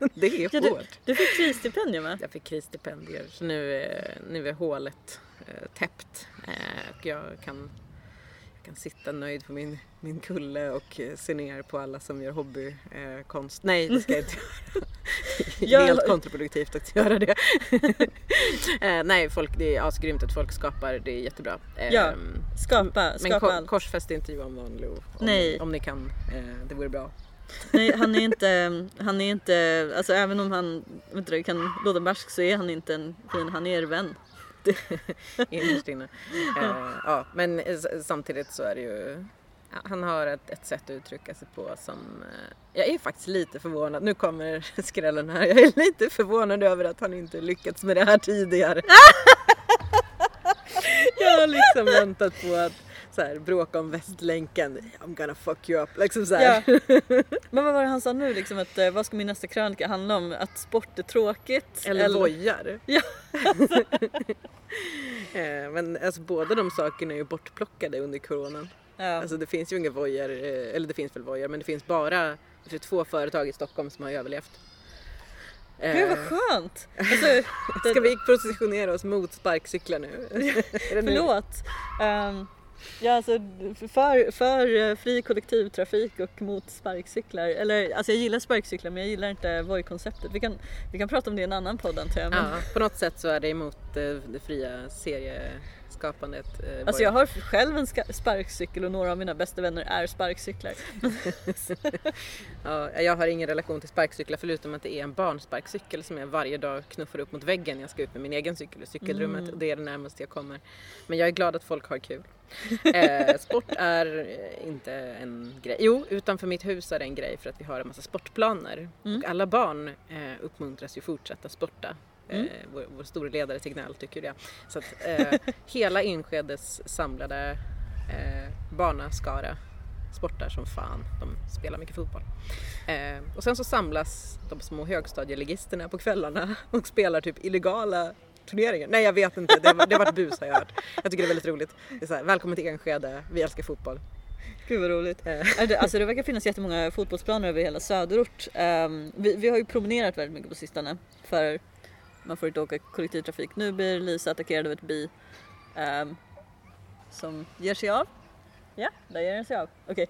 det är Ja, hårt. du fick krisstipendium va? Jag fick krisstipendier så nu, är- nu är hålet eh, täppt eh, och jag kan, jag kan sitta nöjd på min, min kulle och eh, se ner på alla som gör hobbykonst. Eh, konst. Nej, det ska jag inte göra. Det är helt kontraproduktivt att göra det. eh, nej, folk, det är asgrymt att folk skapar, det är jättebra. Eh, Ja, Skapa, men skapa ko- allt. korsfäst inte Johan Wanlo om, Nej. om ni kan. Eh, det vore bra. Nej, han är inte, han är inte, alltså även om han vet du, kan låta barsk så är han inte en fin, han är er vän. innerst inne. Eh, ja, men samtidigt så är det ju han har ett, ett sätt att uttrycka sig på som eh, jag är faktiskt lite förvånad. Nu kommer skrällen här. Jag är lite förvånad över att han inte lyckats med det här tidigare. jag har liksom väntat på att så här, bråka om Västlänken. I'm gonna fuck you up. Liksom så. Ja. Men vad var det han sa nu liksom att eh, vad ska min nästa krönika handla om? Att sport är tråkigt? Eller vojar. Ja. Eh, Men alltså båda de sakerna är ju bortplockade under coronan. Ja. Alltså det finns ju inga vojar, eh, eller det finns väl vojar, men det finns bara jag tror, två företag i Stockholm som har överlevt. Gud vad skönt! Alltså, Ska vi positionera oss mot sparkcyklar nu? Förlåt. Ehm, ja, alltså, för, för eh, fri kollektivtrafik och mot sparkcyklar. Eller, alltså jag gillar sparkcyklar men jag gillar inte Voi-konceptet. Vi kan, vi kan prata om det i en annan podd antar jag. Men, Ja, på något sätt så är det emot eh, det fria serie serieskapandet. eh, Alltså jag har själv en sparkcykel och några av mina bästa vänner är sparkcyklar. Ja, jag har ingen relation till sparkcyklar förutom att det är en barnsparkcykel som jag varje dag knuffar upp mot väggen när jag ska ut med min egen cykel i cykelrummet Mm. och det är det närmaste jag kommer. Men jag är glad att folk har kul. Eh, sport är inte en grej. Jo, utanför mitt hus är det en grej för att vi har en massa sportplaner. Mm. Och alla barn eh, uppmuntras ju fortsätta sporta. Mm. Eh, vår, vår store ledare Tegnell tycker det. Så att eh, hela Inskedes samlade eh, barnaskara sportar som fan. De spelar mycket fotboll. Eh, och sen så samlas de små högstadieligisterna på kvällarna och spelar typ illegala turneringar. Nej jag vet inte, det har, det har varit bus har jag hört. Jag tycker det är väldigt roligt. Det är så här, välkommen till Enskede, vi älskar fotboll. Gud vad roligt. Eh, alltså det verkar finnas jättemånga fotbollsplaner över hela söderort. Ehm, vi, vi har ju promenerat väldigt mycket på sistone för man får inte åka kollektivtrafik. Nu blir Lisa attackerad av ett bi ehm, som ger sig av. Ja, där ger den sig av. Okej.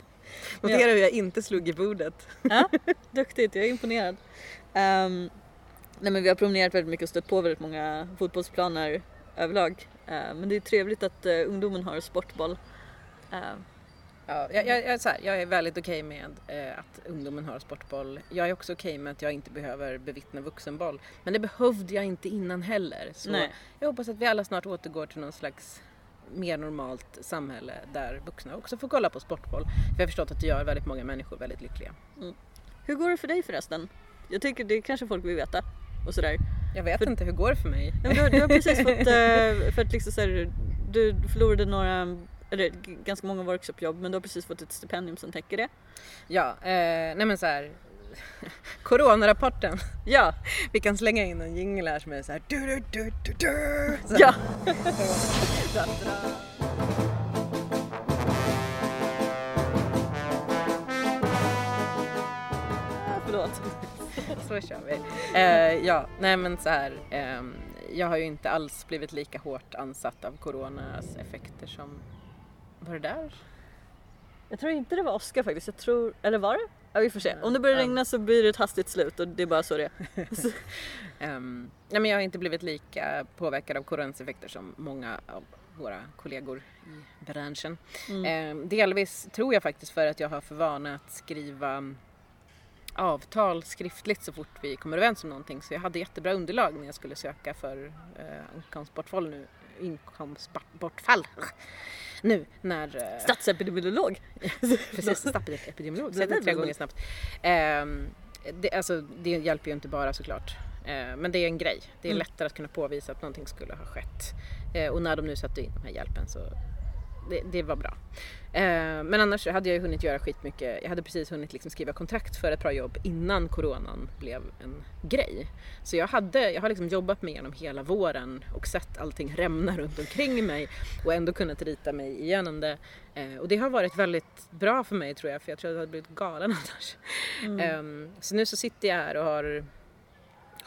notera hur jag inte slog i bordet. Ja, duktigt, jag är imponerad. Ehm, nej men vi har promenerat väldigt mycket och stött på väldigt många fotbollsplaner överlag. Ehm, men det är trevligt att eh, ungdomen har sportboll. Ehm, Ja, jag, jag, jag, här, jag är väldigt okej med eh, att ungdomen har sportboll. Jag är också okej med att jag inte behöver bevittna vuxenboll. Men det behövde jag inte innan heller. Så Nej. jag hoppas att vi alla snart återgår till någon slags mer normalt samhälle där vuxna också får kolla på sportboll. För jag har förstått att det gör väldigt många människor väldigt lyckliga. hur går det för dig förresten? Jag tycker det kanske folk vill veta. Och sådär. Jag vet inte, hur går det för mig? Ja, du, har- du har precis fått, eh, för att liksom så här, du förlorade några, eller ganska många workshopjobb men du har precis fått ett stipendium som täcker det. Ja, eh, nej men så här. Coronarapporten. Ja, Vi kan slänga in en jingle här som är så här. Du, du, du, du, du. Så ja. Förlåt. Så kör vi. Eh, ja, nej men så här. ehm, jag har ju inte alls blivit lika hårt ansatt av coronas effekter som... Var det där? Jag tror inte det var Oscar faktiskt, jag tror, eller var det? Ja vi får se. Om det börjar Ja. regna så blir det ett hastigt slut och det är bara så det är. Ehm, nej men jag har inte blivit lika påverkad av coronas effekter som många av våra kollegor i branschen. Mm. Ehm, delvis tror jag faktiskt för att jag har för vana att skriva avtal skriftligt så fort vi kommer överens om någonting. Så jag hade jättebra underlag när jag skulle söka för eh, inkomstbortfall nu. Inkomstbortfall. Nu när... Eh, Statsepidemiolog. precis, statsepidemiolog. Säg det tre gånger snabbt. Ehm, det, alltså, det hjälper ju inte bara såklart. Eh, men det är en grej. Det är Mm. lättare att kunna påvisa att någonting skulle ha skett. Eh, och när de nu satte in den här hjälpen så det, det var bra. Eh, men annars hade jag ju hunnit göra skitmycket. Jag hade precis hunnit liksom skriva kontrakt för ett bra jobb innan coronan blev en grej. Så jag, hade, jag har liksom jobbat med genom hela våren och sett allting rämna runt omkring mig och ändå kunnat rita mig igenom det. Eh, och det har varit väldigt bra för mig tror jag för jag tror att jag hade blivit galen annars. Ehm, så nu så sitter jag här och har,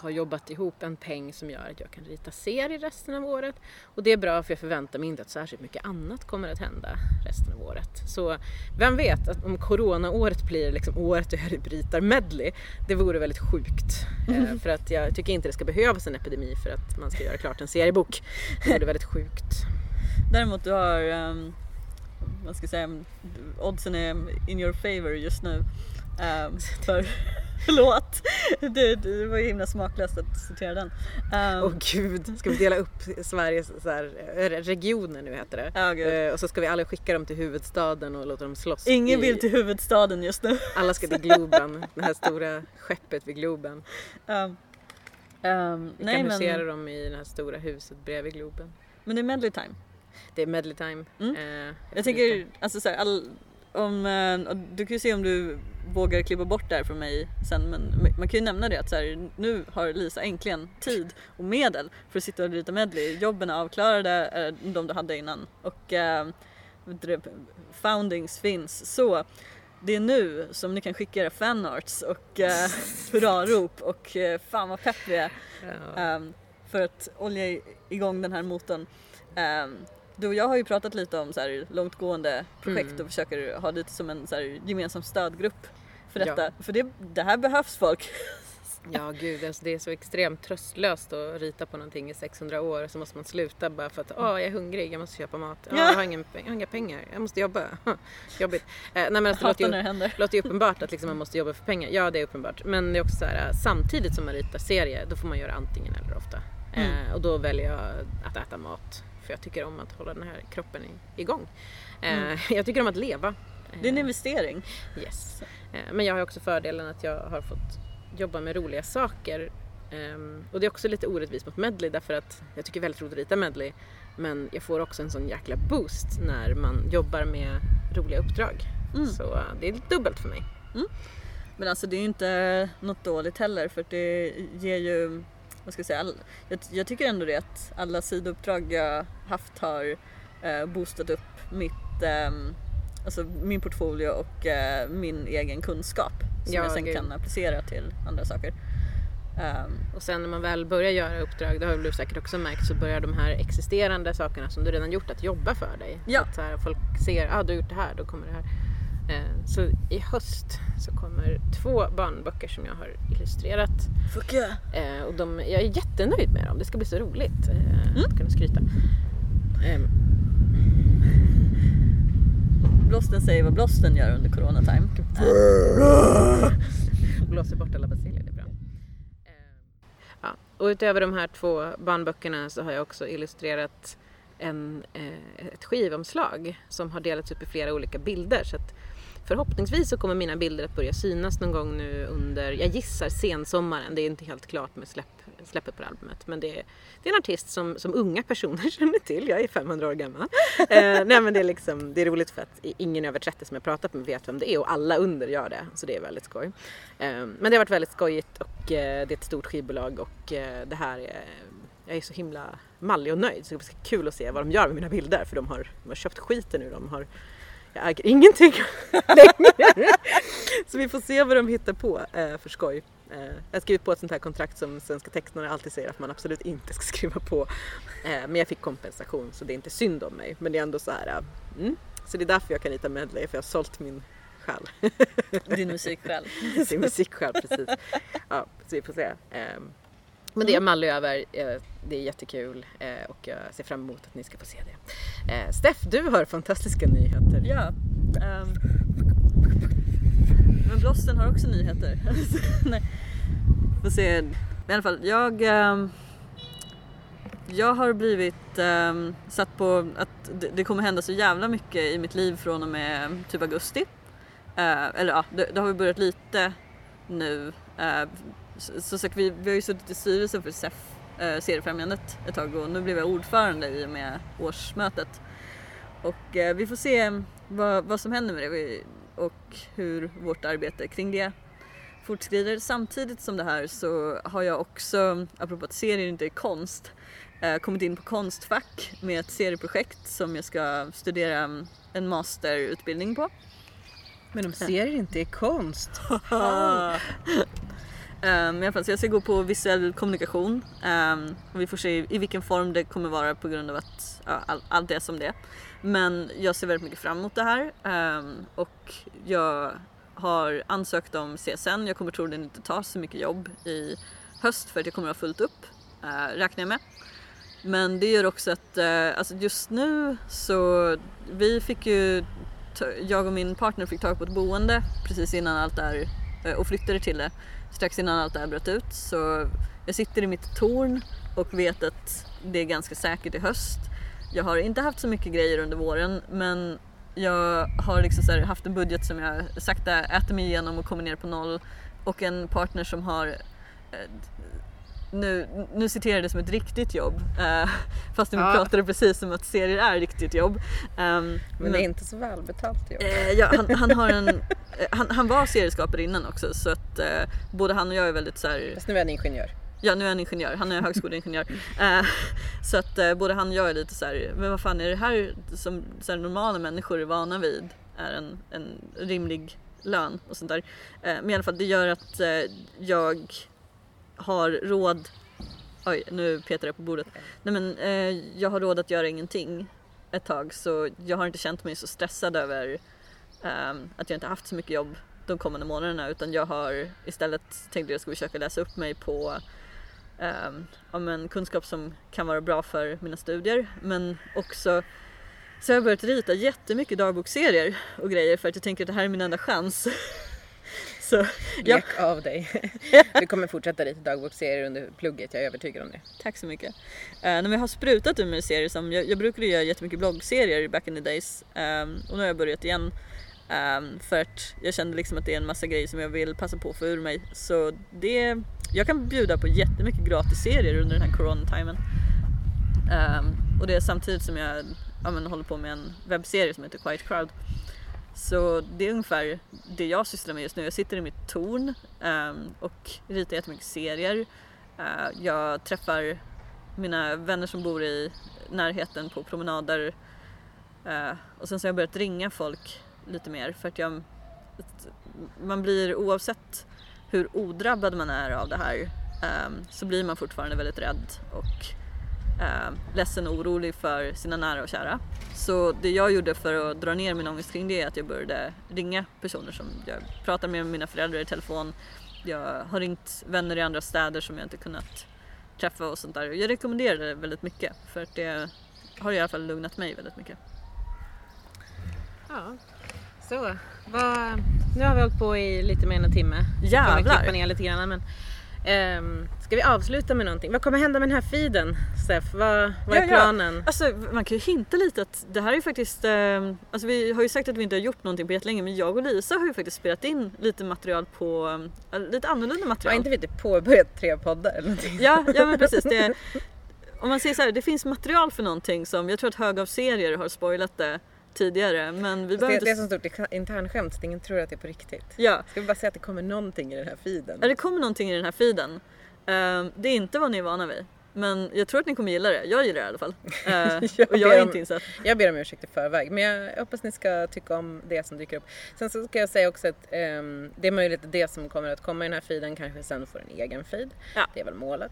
har jobbat ihop en peng som gör att jag kan rita serier resten av året. Och det är bra för jag förväntar mig inte att särskilt mycket annat kommer att hända resten av året. Så vem vet att om coronaåret blir liksom året jag ritar medley, det vore väldigt sjukt. Eh, för att jag tycker inte det ska behövas en epidemi för att man ska göra klart en seriebok. Det vore väldigt sjukt. Däremot du har, um, vad ska jag säga, oddsen är in your favor just nu. Um, för, förlåt, det, det var ju himla smaklöst att citera den. Um, Åh gud, ska vi dela upp Sveriges så här, eh, regioner nu heter det? gud. Eh, och så ska vi alla skicka dem till huvudstaden och låta dem slåss. Ingen i, vill till huvudstaden just nu. Alla ska till Globen, det här stora skeppet vid Globen. Um, um, Vi kan husera men, dem i det här stora huset bredvid Globen. men det är medley time. Det är medley time. Mm. Eh, Jag tänker, alltså så här, all, om, eh, du kan ju se om du vågar klippa bort det här från mig sen men man kan ju nämna det att så här, nu har Lisa äntligen tid och medel för att sitta och rita medley. Jobben är avklarade, eh, de du hade innan och det, foundings finns. Så det är nu som ni kan skicka era fanarts och eh, hurrarop och eh, fan vad pepp vi är ehm, för att olja igång den här motorn. Du och jag har ju pratat lite om så här långtgående projekt Mm. och försöker ha lite som en så här gemensam stödgrupp för Ja. detta. För det, det här behövs folk. ja gud, alltså det är så extremt tröstlöst att rita på någonting i 600 år så måste man sluta bara för att åh, jag är hungrig, jag måste köpa mat. Åh, Ja. jag, har ingen, jag har inga pengar, jag måste jobba. Jobbigt. Eh, nej men alltså, det låter ju låter ju uppenbart att liksom man måste jobba för pengar. Ja, det är uppenbart. Men det är också så här, samtidigt som man ritar serie, då får man göra antingen eller ofta. Mm. Eh, och då väljer jag att äta mat. För jag tycker om att hålla den här kroppen igång. Eh, Mm. Jag tycker om att leva. Det är en Eh, investering. Yes. Eh, Men jag har också fördelen att jag har fått jobba med roliga saker. Ehm, Och det är också lite orättvist mot medley därför att jag tycker väldigt roligt att rita medley. Men jag får också en sån jäkla boost när man jobbar med roliga uppdrag. Mm. Så det är dubbelt för mig. Men alltså det är ju inte något dåligt heller för det ger ju, vad ska jag säga, all, jag, jag tycker ändå det att alla sidouppdrag jag haft har eh, boostat upp mitt, ehm, alltså min portfolio och eh, min egen kunskap som Ja, jag sen gud. kan applicera till andra saker. Ehm, Och sen när man väl börjar göra uppdrag, det har du säkert också märkt, så börjar de här existerande sakerna som du redan gjort att jobba för dig. Ja. Så att så här, folk ser, ah du har gjort det här, då kommer det här. Eh, så i höst så kommer två barnböcker som jag har illustrerat. fuck yeah. Eh, och de, jag är jättenöjd med dem, det ska bli så roligt eh, Mm. att kunna skryta. Eh, Blåsten säger vad blåsten gör under corona time. blåser bort alla basilier, det är bra. Eh, ja. Och utöver de här två barnböckerna så har jag också illustrerat en, ett skivomslag som har delats upp i flera olika bilder. Så att förhoppningsvis så kommer mina bilder att börja synas någon gång nu under, jag gissar sensommaren, det är inte helt klart med släpp, släppet på albumet. Men det är, det är en artist som, som unga personer känner till, jag är 500 år gammal. eh, nej men det är, liksom, det är roligt för att ingen över 30 som jag pratat med vet vem det är och alla under gör det. Så det är väldigt skoj. Eh, men det har varit väldigt skojigt och eh, det är ett stort skivbolag och eh, det här är jag är så himla mallig och nöjd så det ska bli kul att se vad de gör med mina bilder för de har, de har köpt skiten nu. De har, jag äger ingenting längre. Så vi får se vad de hittar på eh, för skoj. Eh, jag har skrivit på ett sånt här kontrakt som Svenska tecknare alltid säger att man absolut inte ska skriva på. Eh, men jag fick kompensation så det är inte synd om mig. Men det är ändå så här. Mm. Så det är därför jag kan rita medley för jag har sålt min själ. Din musik själv. Sin musik själv precis. Ja, så vi får se. Men det är jag mallig över. Eh, Det är jättekul eh, och jag ser fram emot att ni ska få se det. Eh, Steff, du har fantastiska nyheter. Ja. ehm, men blåsten har också nyheter. Nej. Får se. I alla fall, jag... ehm, jag har blivit ehm, satt på att det, kommer hända så jävla mycket i mitt liv från och med typ augusti. Eh, eller ja, det, det har väl börjat lite nu. Eh, så, så sagt, vi, vi har ju suttit i styrelsen för SEF, eh, Seriefrämjandet ett tag och nu blev jag ordförande i och med årsmötet. Och eh, vi får se vad, vad som händer med det och hur vårt arbete kring det fortskrider. Samtidigt som det här så har jag också, apropå att serier inte är konst, eh, kommit in på Konstfack med ett serieprojekt som jag ska studera en masterutbildning på. Men de ser inte i konst. Um, i alla fall, så jag ska gå på visuell kommunikation Um, och vi får se i vilken form det kommer vara på grund av att ja, all, allt är som det är. Men jag ser väldigt mycket fram emot det här um, och jag har ansökt om CSN. Jag kommer troligen inte ta så mycket jobb i höst för att jag kommer att ha fullt upp, uh, räknar jag med. Men det gör också att uh, alltså just nu så vi fick ju, jag och min partner fick tag på ett boende precis innan allt det här uh, och flyttade till det strax innan allt det här bröt ut. Så jag sitter i mitt torn och vet att det är ganska säkert i höst. Jag har inte haft så mycket grejer under våren men jag har liksom så här haft en budget som jag sakta äter mig igenom och kommer ner på noll och en partner som har eh, nu, nu citerar jag det som ett riktigt jobb eh, fast vi Ja. pratade precis som att serier är riktigt jobb. Ehm, Men det är inte så välbetalt jobb. Eh, ja, han, han, har en, eh, han, han var serieskapare innan också så att eh, både han och jag är väldigt så här, Fast nu är han ingenjör. ja nu är han ingenjör, han är högskoleingenjör. Eh, så att eh, både han och jag är lite så här, men vad fan är det här som så här, normala människor är vana vid är en, en rimlig lön och sånt där. Eh, men i alla fall det gör att eh, jag har råd Oj, nu petar jag på bordet. Nej men eh, jag har råd att göra ingenting ett tag så jag har inte känt mig så stressad över eh, att jag inte haft så mycket jobb de kommande månaderna utan jag har istället tänkt att jag ska försöka läsa upp mig på eh, om en kunskap som kan vara bra för mina studier men också så har jag börjat rita jättemycket dagboksserier och grejer för att jag tänker att det här är min enda chans. så ja, Lek av dig. Du kommer fortsätta rita dagboksserier under plugget, jag är övertygad om det. Tack så mycket. Uh, när vi har sprutat ur mig serier som, jag, jag brukade göra jättemycket bloggserier back in the days ehm, och nu har jag börjat igen ehm, för att jag kände liksom att det är en massa grejer som jag vill passa på att få ur mig. Så det, jag kan bjuda på jättemycket gratis serier under den här coronatimen. Ehm, och det är samtidigt som jag ja, men, håller på med en webbserie som heter Quiet Crowd. Så det är ungefär det jag sysslar med just nu. Jag sitter i mitt torn ehm, och ritar jättemycket serier. Eh, jag träffar mina vänner som bor i närheten på promenader. Eh, och sen så har jag börjat ringa folk lite mer för att jag... Man blir oavsett hur odrabbad man är av det här ehm, så blir man fortfarande väldigt rädd och eh, ledsen och orolig för sina nära och kära. Så det jag gjorde för att dra ner min ångest kring det är att jag började ringa personer som jag pratar med mina föräldrar i telefon. Jag har ringt vänner i andra städer som jag inte kunnat träffa och sånt där. Jag rekommenderar det väldigt mycket för att det har i alla fall lugnat mig väldigt mycket. Ja, så. Vad, nu har vi hållit på i lite mer än en timme. Vi kommer Jävlar. klippa ner lite grann men ehm, Ska vi avsluta med någonting? Vad kommer hända med den här feeden? Steff? Vad, vad är Ja, ja. planen? Alltså man kan ju hinta lite att det här är ju faktiskt, eh, alltså vi har ju sagt att vi inte har gjort någonting på jättelänge men jag och Lisa har ju faktiskt spelat in lite material på, eh, lite annorlunda Har material. inte vi typ påbörjat tre poddar eller någonting? Ja, ja men precis. Det, om man säger så här, det finns material för någonting som jag tror att hög av serier har spoilat det tidigare men vi behöver det är inte... som stort internskämt så ingen tror att det är på riktigt. Ja, Ska vi bara säga att det kommer någonting i den här feeden? Ja, det kommer någonting i den här feeden. Ehm, det är inte vad ni är vana vid. Men jag tror att ni kommer gilla det. Jag gillar det i alla fall. Eh, Jag och jag är om- inte insatt. Jag ber om ursäkt i förväg men jag hoppas ni ska tycka om det som dyker upp. Sen så ska jag säga också att ehm, det är möjligt att det som kommer att komma i den här feeden kanske sen får en egen feed. Ja. Det är väl målet.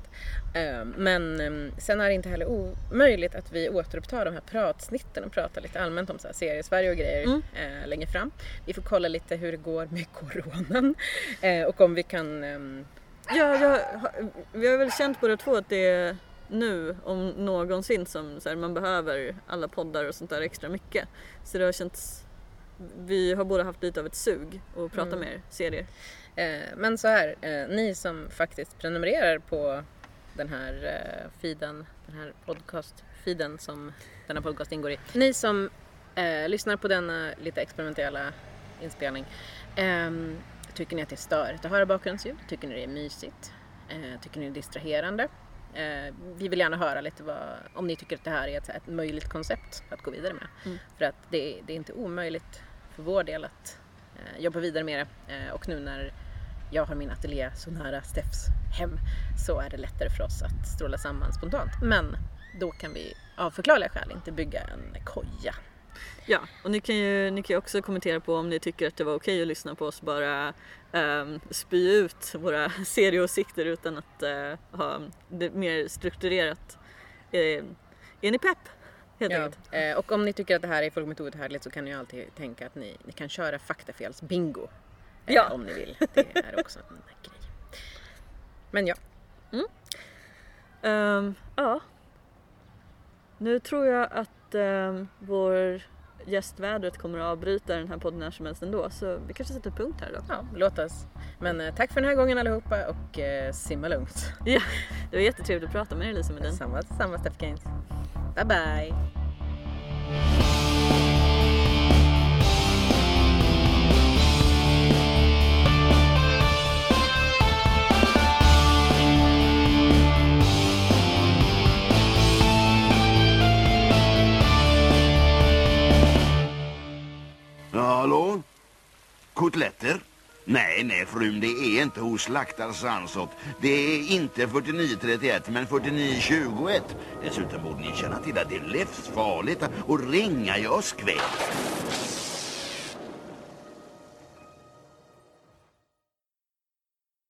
Ehm, men ehm, sen är det inte heller omöjligt att vi återupptar de här pratsnitten och pratar lite allmänt om så här seriesverige och grejer Mm. eh, längre fram. Vi får kolla lite hur det går med coronan eh, och om vi kan ehm, Ja, jag, vi har väl känt båda två att det är nu om någonsin som så här, man behöver alla poddar och sånt där extra mycket. Så det har känts... Vi har båda haft lite av ett sug att prata Mm. mer serier. Eh, men så här, eh, ni som faktiskt prenumererar på den här eh, feeden, den här podcast-feeden som denna podcast ingår i. Ni som eh, lyssnar på denna lite experimentella inspelning. Tycker ni att det är störigt att höra bakgrundsljud? Tycker ni det är mysigt? Eh, tycker ni det är distraherande? Eh, vi vill gärna höra lite vad, om ni tycker att det här är ett, ett möjligt koncept att gå vidare med. Mm. För att det, det är inte omöjligt för vår del att eh, jobba vidare med det. Och nu när jag har min ateljé så nära Steffs hem så är det lättare för oss att stråla samman spontant. Men då kan vi av förklarliga skäl inte bygga en koja. Ja, och ni kan ju ni kan ju också kommentera på om ni tycker att det var okej att lyssna på oss bara um, spy ut våra serieåsikter utan att uh, ha det mer strukturerat. Uh, är ni pepp? Helt Ja, enkelt. eh, och om ni tycker att det här är fullkomligt outhärdligt så kan ni ju alltid tänka att ni, ni kan köra faktafels bingo. Ja. Om ni vill. Det är också en grej. Men ja, Ehm, ja. Nu tror jag att um, vår gästvädret kommer att avbryta den här podden när som helst ändå så vi kanske sätter punkt här då. ja låt oss. Men eh, tack för den här gången allihopa och eh, simma lugnt. Ja, det var jättetrevligt att prata med dig Lisa Medin. Samma, samma Steph Gaines. Bye bye! Ja, hallå? Kotletter? Nej, nej frun, det är inte hos slaktar Sansot. Det är inte 4931 men 4921. Dessutom borde ni känna till att det är livsfarligt att ringa i åskväder.